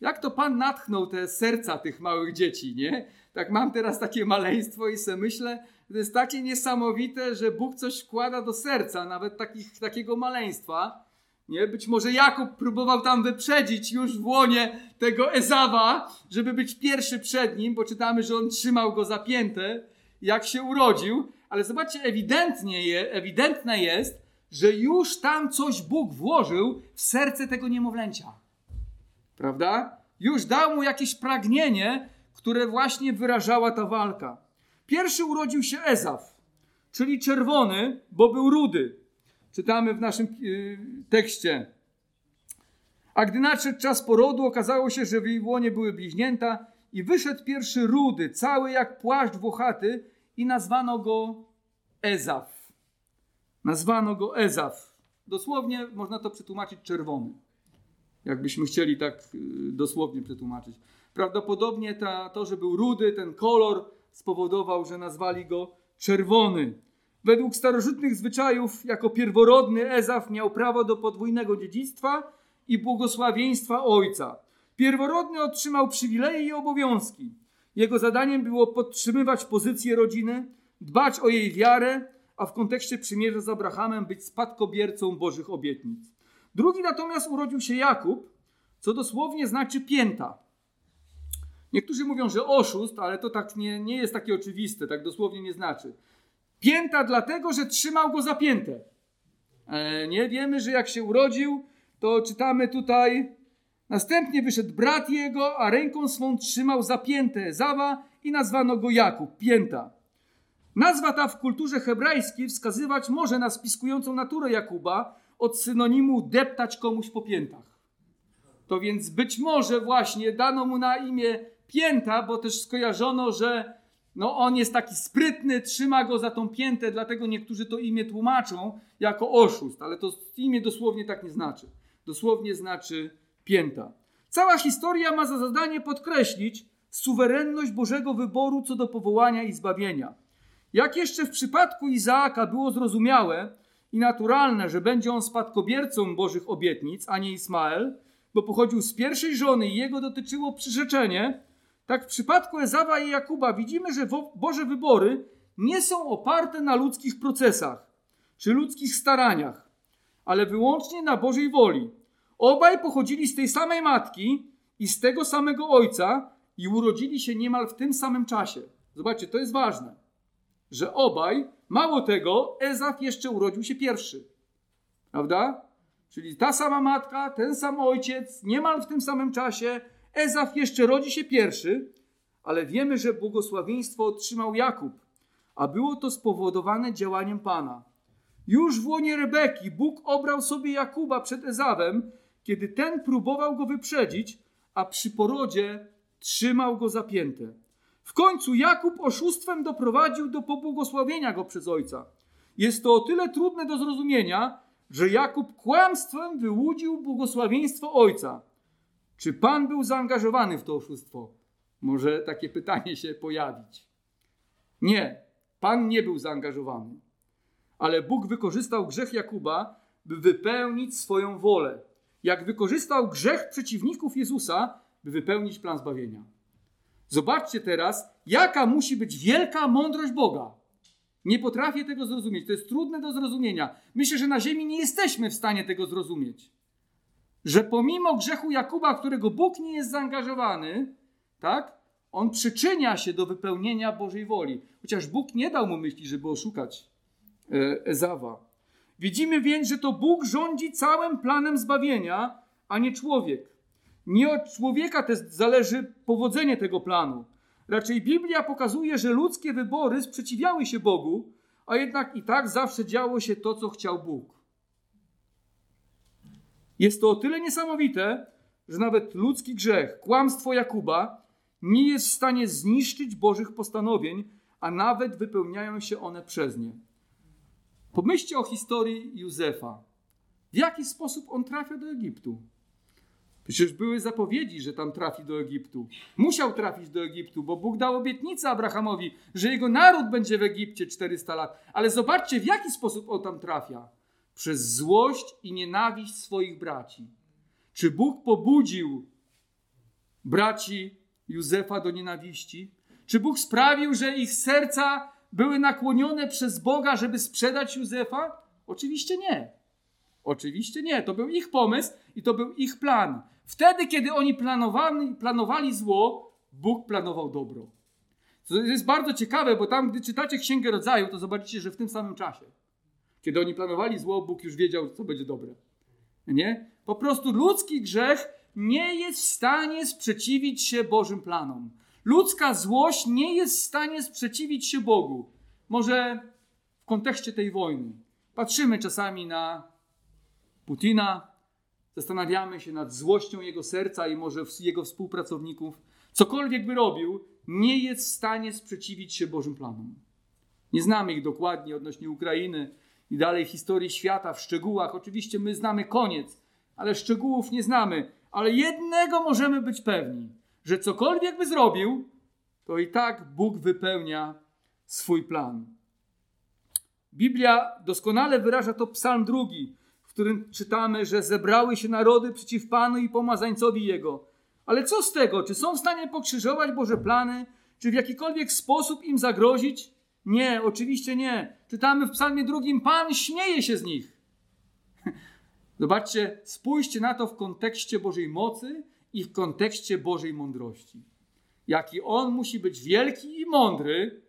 jak to Pan natchnął te serca tych małych dzieci, nie? Tak mam teraz takie maleństwo i sobie myślę, to jest takie niesamowite, że Bóg coś wkłada do serca, nawet takich, takiego maleństwa. Nie? Być może Jakub próbował tam wyprzedzić już w łonie tego Ezawa, żeby być pierwszy przed nim, bo czytamy, że on trzymał go zapięte, jak się urodził. Ale zobaczcie, ewidentnie je, ewidentne jest, że już tam coś Bóg włożył w serce tego niemowlęcia. Prawda? Już dał mu jakieś pragnienie, które właśnie wyrażała ta walka. Pierwszy urodził się Ezaf, czyli czerwony, bo był rudy. Czytamy w naszym yy, tekście. A gdy nadszedł czas porodu, okazało się, że w jej łonie były bliźnięta i wyszedł pierwszy rudy, cały jak płaszcz włochaty i nazwano go Ezaf. Nazwano go Ezaf. Dosłownie można to przetłumaczyć czerwony. Jakbyśmy chcieli tak y, dosłownie przetłumaczyć. Prawdopodobnie ta, to, że był rudy, ten kolor spowodował, że nazwali go czerwony. Według starożytnych zwyczajów, jako pierworodny Ezaf miał prawo do podwójnego dziedzictwa i błogosławieństwa ojca. Pierworodny otrzymał przywileje i obowiązki. Jego zadaniem było podtrzymywać pozycję rodziny, dbać o jej wiarę, a w kontekście przymierza z Abrahamem być spadkobiercą Bożych obietnic. Drugi natomiast urodził się Jakub, co dosłownie znaczy pięta. Niektórzy mówią, że oszust, ale to tak nie, nie jest takie oczywiste, tak dosłownie nie znaczy. Pięta dlatego, że trzymał go zapięte. E, nie wiemy, że jak się urodził, to czytamy tutaj. Następnie wyszedł brat jego, a ręką swą trzymał zapięte Zawa i nazwano go Jakub, pięta. Nazwa ta w kulturze hebrajskiej wskazywać może na spiskującą naturę Jakuba od synonimu deptać komuś po piętach. To więc być może właśnie dano mu na imię pięta, bo też skojarzono, że no on jest taki sprytny, trzyma go za tą piętę, dlatego niektórzy to imię tłumaczą jako oszust, ale to imię dosłownie tak nie znaczy. Dosłownie znaczy pięta. Cała historia ma za zadanie podkreślić suwerenność Bożego wyboru co do powołania i zbawienia. Jak jeszcze w przypadku Izaaka było zrozumiałe i naturalne, że będzie on spadkobiercą Bożych obietnic, a nie Ismael, bo pochodził z pierwszej żony i jego dotyczyło przyrzeczenie, tak w przypadku Ezawa i Jakuba widzimy, że Boże wybory nie są oparte na ludzkich procesach czy ludzkich staraniach, ale wyłącznie na Bożej woli. Obaj pochodzili z tej samej matki i z tego samego ojca i urodzili się niemal w tym samym czasie. Zobaczcie, to jest ważne, że obaj, mało tego, Ezaf jeszcze urodził się pierwszy. Prawda? Czyli ta sama matka, ten sam ojciec, niemal w tym samym czasie, Ezaf jeszcze rodzi się pierwszy, ale wiemy, że błogosławieństwo otrzymał Jakub, a było to spowodowane działaniem Pana. Już w łonie Rebeki Bóg obrał sobie Jakuba przed Ezawem, kiedy ten próbował go wyprzedzić, a przy porodzie trzymał go zapięte. W końcu Jakub oszustwem doprowadził do pobłogosławienia go przez ojca. Jest to o tyle trudne do zrozumienia, że Jakub kłamstwem wyłudził błogosławieństwo ojca. Czy Pan był zaangażowany w to oszustwo? Może takie pytanie się pojawić. Nie, Pan nie był zaangażowany. Ale Bóg wykorzystał grzech Jakuba, by wypełnić swoją wolę. Jak wykorzystał grzech przeciwników Jezusa, by wypełnić plan zbawienia. Zobaczcie teraz, jaka musi być wielka mądrość Boga. Nie potrafię tego zrozumieć. To jest trudne do zrozumienia. Myślę, że na Ziemi nie jesteśmy w stanie tego zrozumieć że pomimo grzechu Jakuba, którego Bóg nie jest zaangażowany, tak, on przyczynia się do wypełnienia Bożej woli. Chociaż Bóg nie dał mu myśli, żeby oszukać e, Ezawa. Widzimy więc, że to Bóg rządzi całym planem zbawienia, a nie człowiek. Nie od człowieka też zależy powodzenie tego planu. Raczej Biblia pokazuje, że ludzkie wybory sprzeciwiały się Bogu, a jednak i tak zawsze działo się to, co chciał Bóg. Jest to o tyle niesamowite, że nawet ludzki grzech, kłamstwo Jakuba nie jest w stanie zniszczyć Bożych postanowień, a nawet wypełniają się one przez nie. Pomyślcie o historii Józefa. W jaki sposób on trafia do Egiptu? Przecież były zapowiedzi, że tam trafi do Egiptu. Musiał trafić do Egiptu, bo Bóg dał obietnicę Abrahamowi, że jego naród będzie w Egipcie 400 lat. Ale zobaczcie, w jaki sposób on tam trafia przez złość i nienawiść swoich braci. Czy Bóg pobudził braci Józefa do nienawiści? Czy Bóg sprawił, że ich serca były nakłonione przez Boga, żeby sprzedać Józefa? Oczywiście nie. Oczywiście nie, to był ich pomysł i to był ich plan. Wtedy, kiedy oni planowali, planowali zło, Bóg planował dobro. To jest bardzo ciekawe, bo tam, gdy czytacie Księgę Rodzaju, to zobaczycie, że w tym samym czasie, kiedy oni planowali zło, Bóg już wiedział, co będzie dobre. Nie? Po prostu ludzki grzech nie jest w stanie sprzeciwić się Bożym planom. Ludzka złość nie jest w stanie sprzeciwić się Bogu. Może w kontekście tej wojny. Patrzymy czasami na Putina, zastanawiamy się nad złością jego serca i może jego współpracowników. Cokolwiek by robił, nie jest w stanie sprzeciwić się Bożym planom. Nie znamy ich dokładnie odnośnie Ukrainy i dalej historii świata w szczegółach. Oczywiście my znamy koniec, ale szczegółów nie znamy. Ale jednego możemy być pewni, że cokolwiek by zrobił, to i tak Bóg wypełnia swój plan. Biblia doskonale wyraża to Psalm drugi, w którym czytamy, że zebrały się narody przeciw Panu i pomazańcowi Jego. Ale co z tego? Czy są w stanie pokrzyżować Boże plany? Czy w jakikolwiek sposób im zagrozić? Nie, oczywiście nie. Czytamy w Psalmie drugim: Pan śmieje się z nich. Zobaczcie, spójrzcie na to w kontekście Bożej mocy i w kontekście Bożej mądrości. Jaki On musi być wielki i mądry,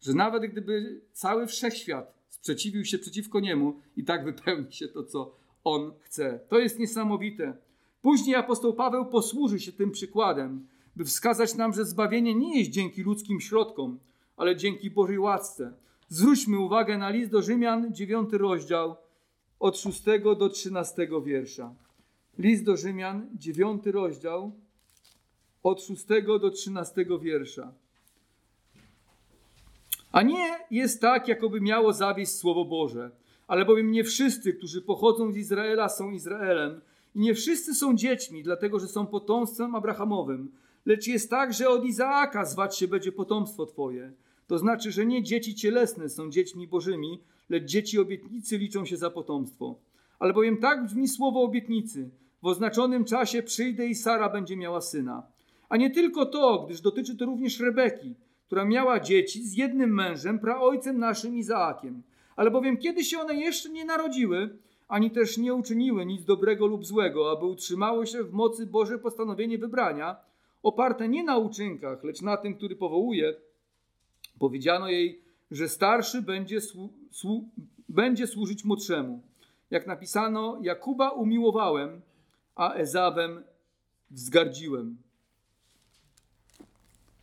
że nawet gdyby cały wszechświat sprzeciwił się przeciwko Niemu, i tak wypełni się to, co On chce. To jest niesamowite. Później apostoł Paweł posłuży się tym przykładem, by wskazać nam, że zbawienie nie jest dzięki ludzkim środkom, ale dzięki Bożej łasce. Zwróćmy uwagę na list do Rzymian, 9 rozdział, od 6 do 13 wiersza. List do Rzymian, 9 rozdział, od 6 do 13 wiersza. A nie jest tak, jakoby miało zawieść Słowo Boże, ale bowiem nie wszyscy, którzy pochodzą z Izraela, są Izraelem i nie wszyscy są dziećmi, dlatego że są potomstwem Abrahamowym, lecz jest tak, że od Izaaka zwać się będzie potomstwo Twoje. To znaczy, że nie dzieci cielesne są dziećmi bożymi, lecz dzieci obietnicy liczą się za potomstwo. Ale bowiem tak brzmi słowo obietnicy. W oznaczonym czasie przyjdę i Sara będzie miała syna. A nie tylko to, gdyż dotyczy to również Rebeki, która miała dzieci z jednym mężem, praojcem naszym Izaakiem. Ale bowiem kiedy się one jeszcze nie narodziły, ani też nie uczyniły nic dobrego lub złego, aby utrzymało się w mocy Boże postanowienie wybrania, oparte nie na uczynkach, lecz na tym, który powołuje, powiedziano jej, że starszy będzie, słu słu będzie służyć młodszemu. Jak napisano, Jakuba umiłowałem, a Ezawem wzgardziłem.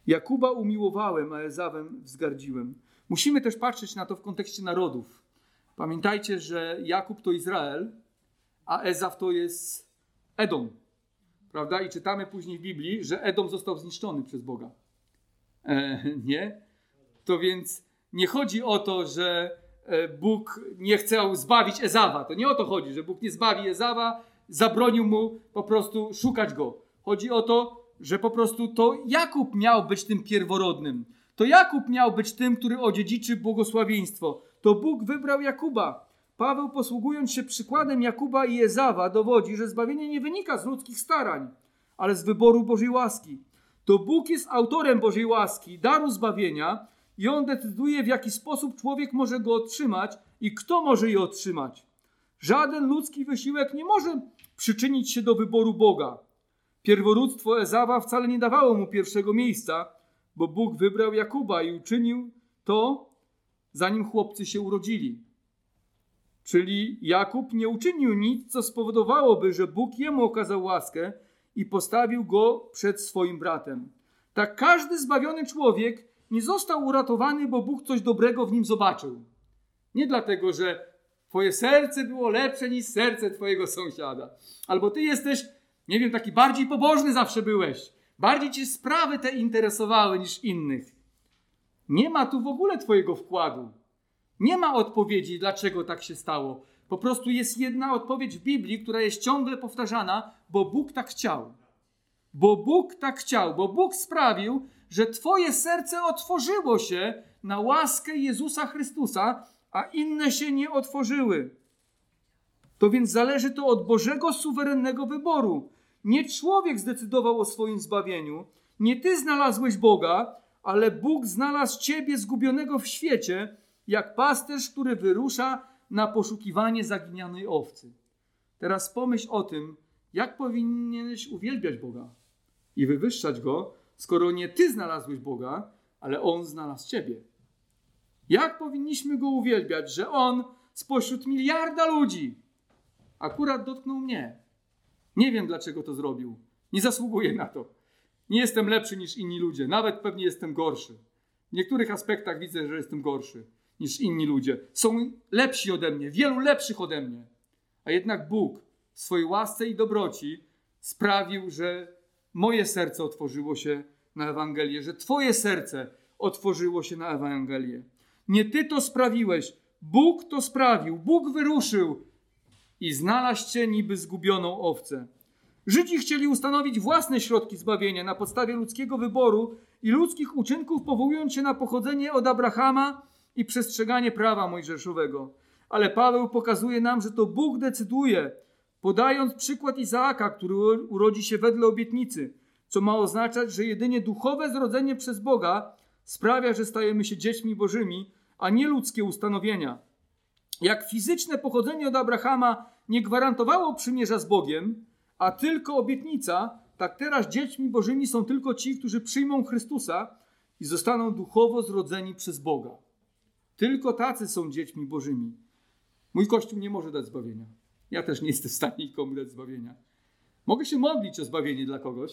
Jakuba umiłowałem, a Ezawem wzgardziłem. Musimy też patrzeć na to w kontekście narodów. Pamiętajcie, że Jakub to Izrael, a Ezaw to jest Edom. Prawda? I czytamy później w Biblii, że Edom został zniszczony przez Boga. E, nie? To więc nie chodzi o to, że e, Bóg nie chciał zbawić Ezawa. To nie o to chodzi, że Bóg nie zbawi Ezawa, zabronił mu po prostu szukać go. Chodzi o to, że po prostu to Jakub miał być tym pierworodnym. To Jakub miał być tym, który odziedziczy błogosławieństwo. To Bóg wybrał Jakuba. Paweł, posługując się przykładem Jakuba i Ezawa, dowodzi, że zbawienie nie wynika z ludzkich starań, ale z wyboru Bożej łaski. To Bóg jest autorem Bożej łaski, daru zbawienia, i on decyduje, w jaki sposób człowiek może go otrzymać i kto może je otrzymać. Żaden ludzki wysiłek nie może przyczynić się do wyboru Boga. Pierworództwo Ezawa wcale nie dawało mu pierwszego miejsca, bo Bóg wybrał Jakuba i uczynił to, zanim chłopcy się urodzili. Czyli Jakub nie uczynił nic, co spowodowałoby, że Bóg jemu okazał łaskę i postawił go przed swoim bratem. Tak każdy zbawiony człowiek nie został uratowany, bo Bóg coś dobrego w nim zobaczył. Nie dlatego, że twoje serce było lepsze niż serce twojego sąsiada. Albo ty jesteś, nie wiem, taki bardziej pobożny zawsze byłeś. Bardziej cię sprawy te interesowały niż innych. Nie ma tu w ogóle twojego wkładu. Nie ma odpowiedzi, dlaczego tak się stało. Po prostu jest jedna odpowiedź w Biblii, która jest ciągle powtarzana, bo Bóg tak chciał. Bo Bóg tak chciał, bo Bóg sprawił, że Twoje serce otworzyło się na łaskę Jezusa Chrystusa, a inne się nie otworzyły. To więc zależy to od Bożego suwerennego wyboru. Nie człowiek zdecydował o swoim zbawieniu, nie ty znalazłeś Boga, ale Bóg znalazł ciebie zgubionego w świecie, jak pasterz, który wyrusza na poszukiwanie zaginionej owcy. Teraz pomyśl o tym, jak powinieneś uwielbiać Boga i wywyższać Go, skoro nie Ty znalazłeś Boga, ale On znalazł Ciebie. Jak powinniśmy Go uwielbiać, że On spośród miliarda ludzi akurat dotknął mnie? Nie wiem, dlaczego to zrobił. Nie zasługuję na to. Nie jestem lepszy niż inni ludzie, nawet pewnie jestem gorszy. W niektórych aspektach widzę, że jestem gorszy niż inni ludzie. Są lepsi ode mnie, wielu lepszych ode mnie. A jednak Bóg w swojej łasce i dobroci sprawił, że moje serce otworzyło się na Ewangelię, że Twoje serce otworzyło się na Ewangelię. Nie Ty to sprawiłeś, Bóg to sprawił, Bóg wyruszył i znalazł Cię niby zgubioną owcę. Żydzi chcieli ustanowić własne środki zbawienia na podstawie ludzkiego wyboru i ludzkich uczynków, powołując się na pochodzenie od Abrahama i przestrzeganie prawa mojżeszowego. Ale Paweł pokazuje nam, że to Bóg decyduje, podając przykład Izaaka, który urodzi się wedle obietnicy, co ma oznaczać, że jedynie duchowe zrodzenie przez Boga sprawia, że stajemy się dziećmi bożymi, a nie ludzkie ustanowienia. Jak fizyczne pochodzenie od Abrahama nie gwarantowało przymierza z Bogiem, a tylko obietnica, tak teraz dziećmi bożymi są tylko ci, którzy przyjmą Chrystusa i zostaną duchowo zrodzeni przez Boga. Tylko tacy są dziećmi bożymi. Mój Kościół nie może dać zbawienia. Ja też nie jestem w stanie nikomu dać zbawienia. Mogę się modlić o zbawienie dla kogoś.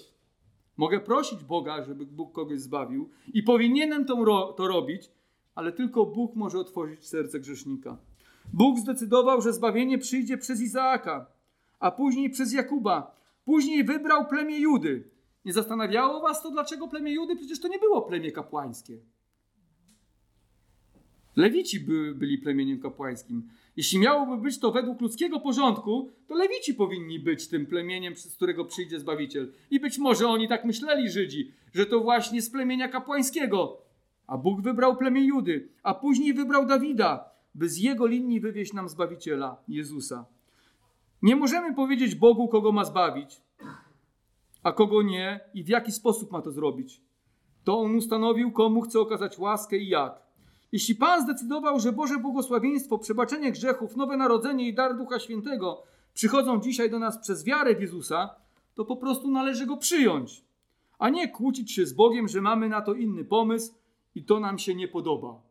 Mogę prosić Boga, żeby Bóg kogoś zbawił i powinienem to, to robić, ale tylko Bóg może otworzyć serce grzesznika. Bóg zdecydował, że zbawienie przyjdzie przez Izaaka, a później przez Jakuba. Później wybrał plemię Judy. Nie zastanawiało was to, dlaczego plemię Judy? Przecież to nie było plemię kapłańskie. Lewici by, byli plemieniem kapłańskim. Jeśli miałoby być to według ludzkiego porządku, to Lewici powinni być tym plemieniem, z którego przyjdzie Zbawiciel. I być może oni tak myśleli, Żydzi, że to właśnie z plemienia kapłańskiego. A Bóg wybrał plemię Judy, a później wybrał Dawida, by z jego linii wywieźć nam Zbawiciela, Jezusa. Nie możemy powiedzieć Bogu, kogo ma zbawić, a kogo nie i w jaki sposób ma to zrobić. To On ustanowił, komu chce okazać łaskę i jak. Jeśli Pan zdecydował, że Boże błogosławieństwo, przebaczenie grzechów, nowe narodzenie i dar Ducha Świętego przychodzą dzisiaj do nas przez wiarę w Jezusa, to po prostu należy go przyjąć, a nie kłócić się z Bogiem, że mamy na to inny pomysł i to nam się nie podoba.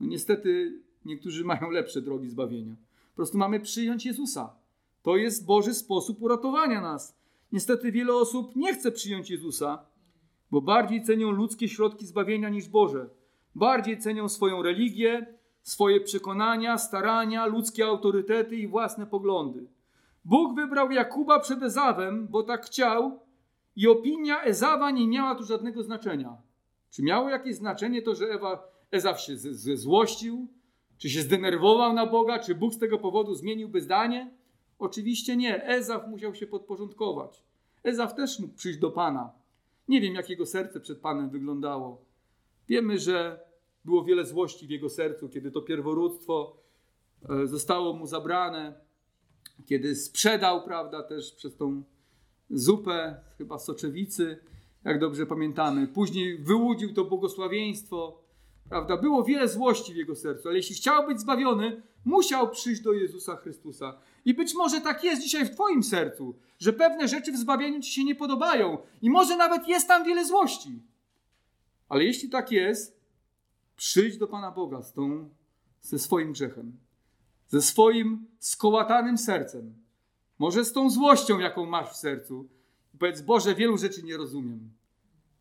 No niestety niektórzy mają lepsze drogi zbawienia. Po prostu mamy przyjąć Jezusa. To jest Boży sposób uratowania nas. Niestety wiele osób nie chce przyjąć Jezusa, bo bardziej cenią ludzkie środki zbawienia niż Boże. Bardziej cenią swoją religię, swoje przekonania, starania, ludzkie autorytety i własne poglądy. Bóg wybrał Jakuba przed Ezawem, bo tak chciał, i opinia Ezawa nie miała tu żadnego znaczenia. Czy miało jakieś znaczenie to, że Ewa, Ezaw się złościł? Czy się zdenerwował na Boga? Czy Bóg z tego powodu zmieniłby zdanie? Oczywiście nie. Ezaw musiał się podporządkować. Ezaw też mógł przyjść do Pana. Nie wiem, jak jego serce przed Panem wyglądało. Wiemy, że było wiele złości w jego sercu, kiedy to pierworództwo e, zostało mu zabrane, kiedy sprzedał, prawda, też przez tą zupę, chyba soczewicy, jak dobrze pamiętamy. Później wyłudził to błogosławieństwo, prawda. Było wiele złości w jego sercu, ale jeśli chciał być zbawiony, musiał przyjść do Jezusa Chrystusa. I być może tak jest dzisiaj w Twoim sercu, że pewne rzeczy w zbawieniu Ci się nie podobają i może nawet jest tam wiele złości. Ale jeśli tak jest, przyjdź do Pana Boga z tą, ze swoim grzechem, ze swoim skołatanym sercem, może z tą złością, jaką masz w sercu. I powiedz, Boże, wielu rzeczy nie rozumiem,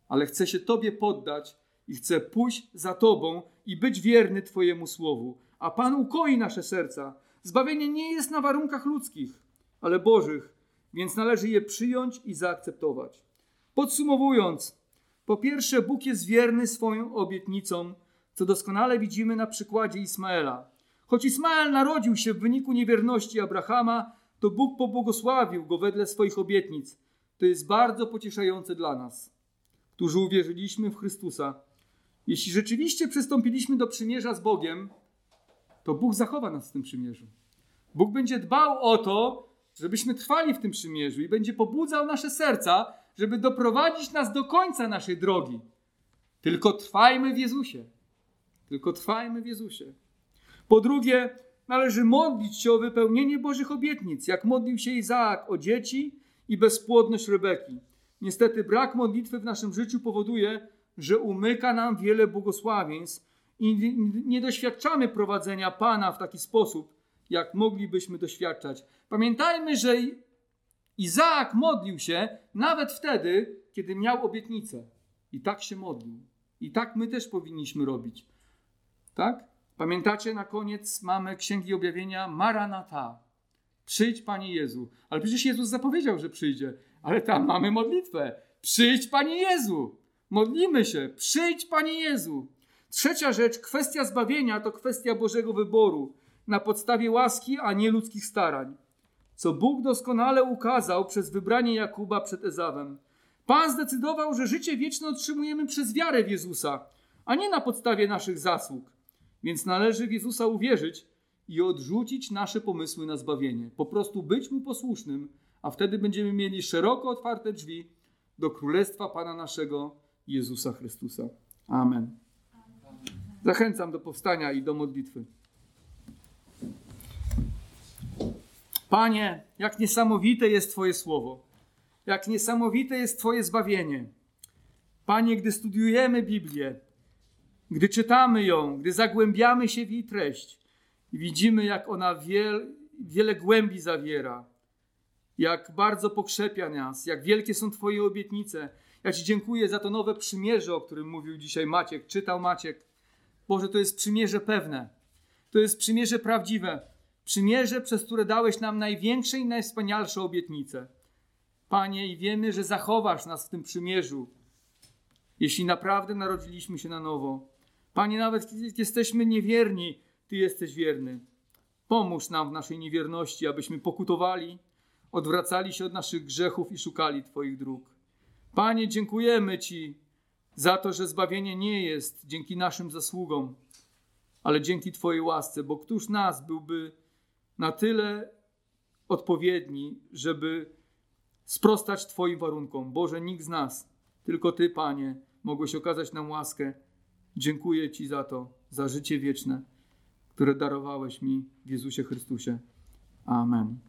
ale chcę się Tobie poddać i chcę pójść za Tobą i być wierny Twojemu słowu. A Pan ukoi nasze serca. Zbawienie nie jest na warunkach ludzkich, ale Bożych, więc należy je przyjąć i zaakceptować. Podsumowując, po pierwsze, Bóg jest wierny swoją obietnicom, co doskonale widzimy na przykładzie Ismaela. Choć Ismael narodził się w wyniku niewierności Abrahama, to Bóg pobłogosławił go wedle swoich obietnic. To jest bardzo pocieszające dla nas, którzy uwierzyliśmy w Chrystusa. Jeśli rzeczywiście przystąpiliśmy do przymierza z Bogiem, to Bóg zachowa nas w tym przymierzu. Bóg będzie dbał o to, żebyśmy trwali w tym przymierzu i będzie pobudzał nasze serca, żeby doprowadzić nas do końca naszej drogi. Tylko trwajmy w Jezusie. Tylko trwajmy w Jezusie. Po drugie, należy modlić się o wypełnienie Bożych obietnic, jak modlił się Izaak o dzieci i bezpłodność Rebeki. Niestety brak modlitwy w naszym życiu powoduje, że umyka nam wiele błogosławieństw i nie doświadczamy prowadzenia Pana w taki sposób, jak moglibyśmy doświadczać. Pamiętajmy, że Izaak modlił się nawet wtedy, kiedy miał obietnicę. I tak się modlił. I tak my też powinniśmy robić. Tak? Pamiętacie, na koniec mamy Księgi Objawienia Maranata. Przyjdź, Panie Jezu. Ale przecież Jezus zapowiedział, że przyjdzie. Ale tam mamy modlitwę. Przyjdź, Panie Jezu. Modlimy się. Przyjdź, Panie Jezu. Trzecia rzecz, kwestia zbawienia to kwestia Bożego wyboru na podstawie łaski, a nie ludzkich starań. Co Bóg doskonale ukazał przez wybranie Jakuba przed Ezawem. Pan zdecydował, że życie wieczne otrzymujemy przez wiarę w Jezusa, a nie na podstawie naszych zasług. Więc należy w Jezusa uwierzyć i odrzucić nasze pomysły na zbawienie. Po prostu być mu posłusznym, a wtedy będziemy mieli szeroko otwarte drzwi do królestwa Pana naszego Jezusa Chrystusa. Amen. Zachęcam do powstania i do modlitwy. Panie, jak niesamowite jest Twoje słowo, jak niesamowite jest Twoje zbawienie. Panie, gdy studiujemy Biblię, gdy czytamy ją, gdy zagłębiamy się w jej treść, widzimy, jak ona wiel, wiele głębi zawiera, jak bardzo pokrzepia nas, jak wielkie są Twoje obietnice. Ja Ci dziękuję za to nowe przymierze, o którym mówił dzisiaj Maciek, czytał Maciek. Boże, to jest przymierze pewne, to jest przymierze prawdziwe, przymierze, przez które dałeś nam największe i najwspanialsze obietnice. Panie, i wiemy, że zachowasz nas w tym przymierzu, jeśli naprawdę narodziliśmy się na nowo. Panie, nawet kiedy jesteśmy niewierni, Ty jesteś wierny. Pomóż nam w naszej niewierności, abyśmy pokutowali, odwracali się od naszych grzechów i szukali Twoich dróg. Panie, dziękujemy Ci za to, że zbawienie nie jest dzięki naszym zasługom, ale dzięki Twojej łasce, bo któż nas byłby na tyle odpowiedni, żeby sprostać Twoim warunkom. Boże, nikt z nas, tylko Ty, Panie, mogłeś okazać nam łaskę. Dziękuję Ci za to, za życie wieczne, które darowałeś mi w Jezusie Chrystusie. Amen.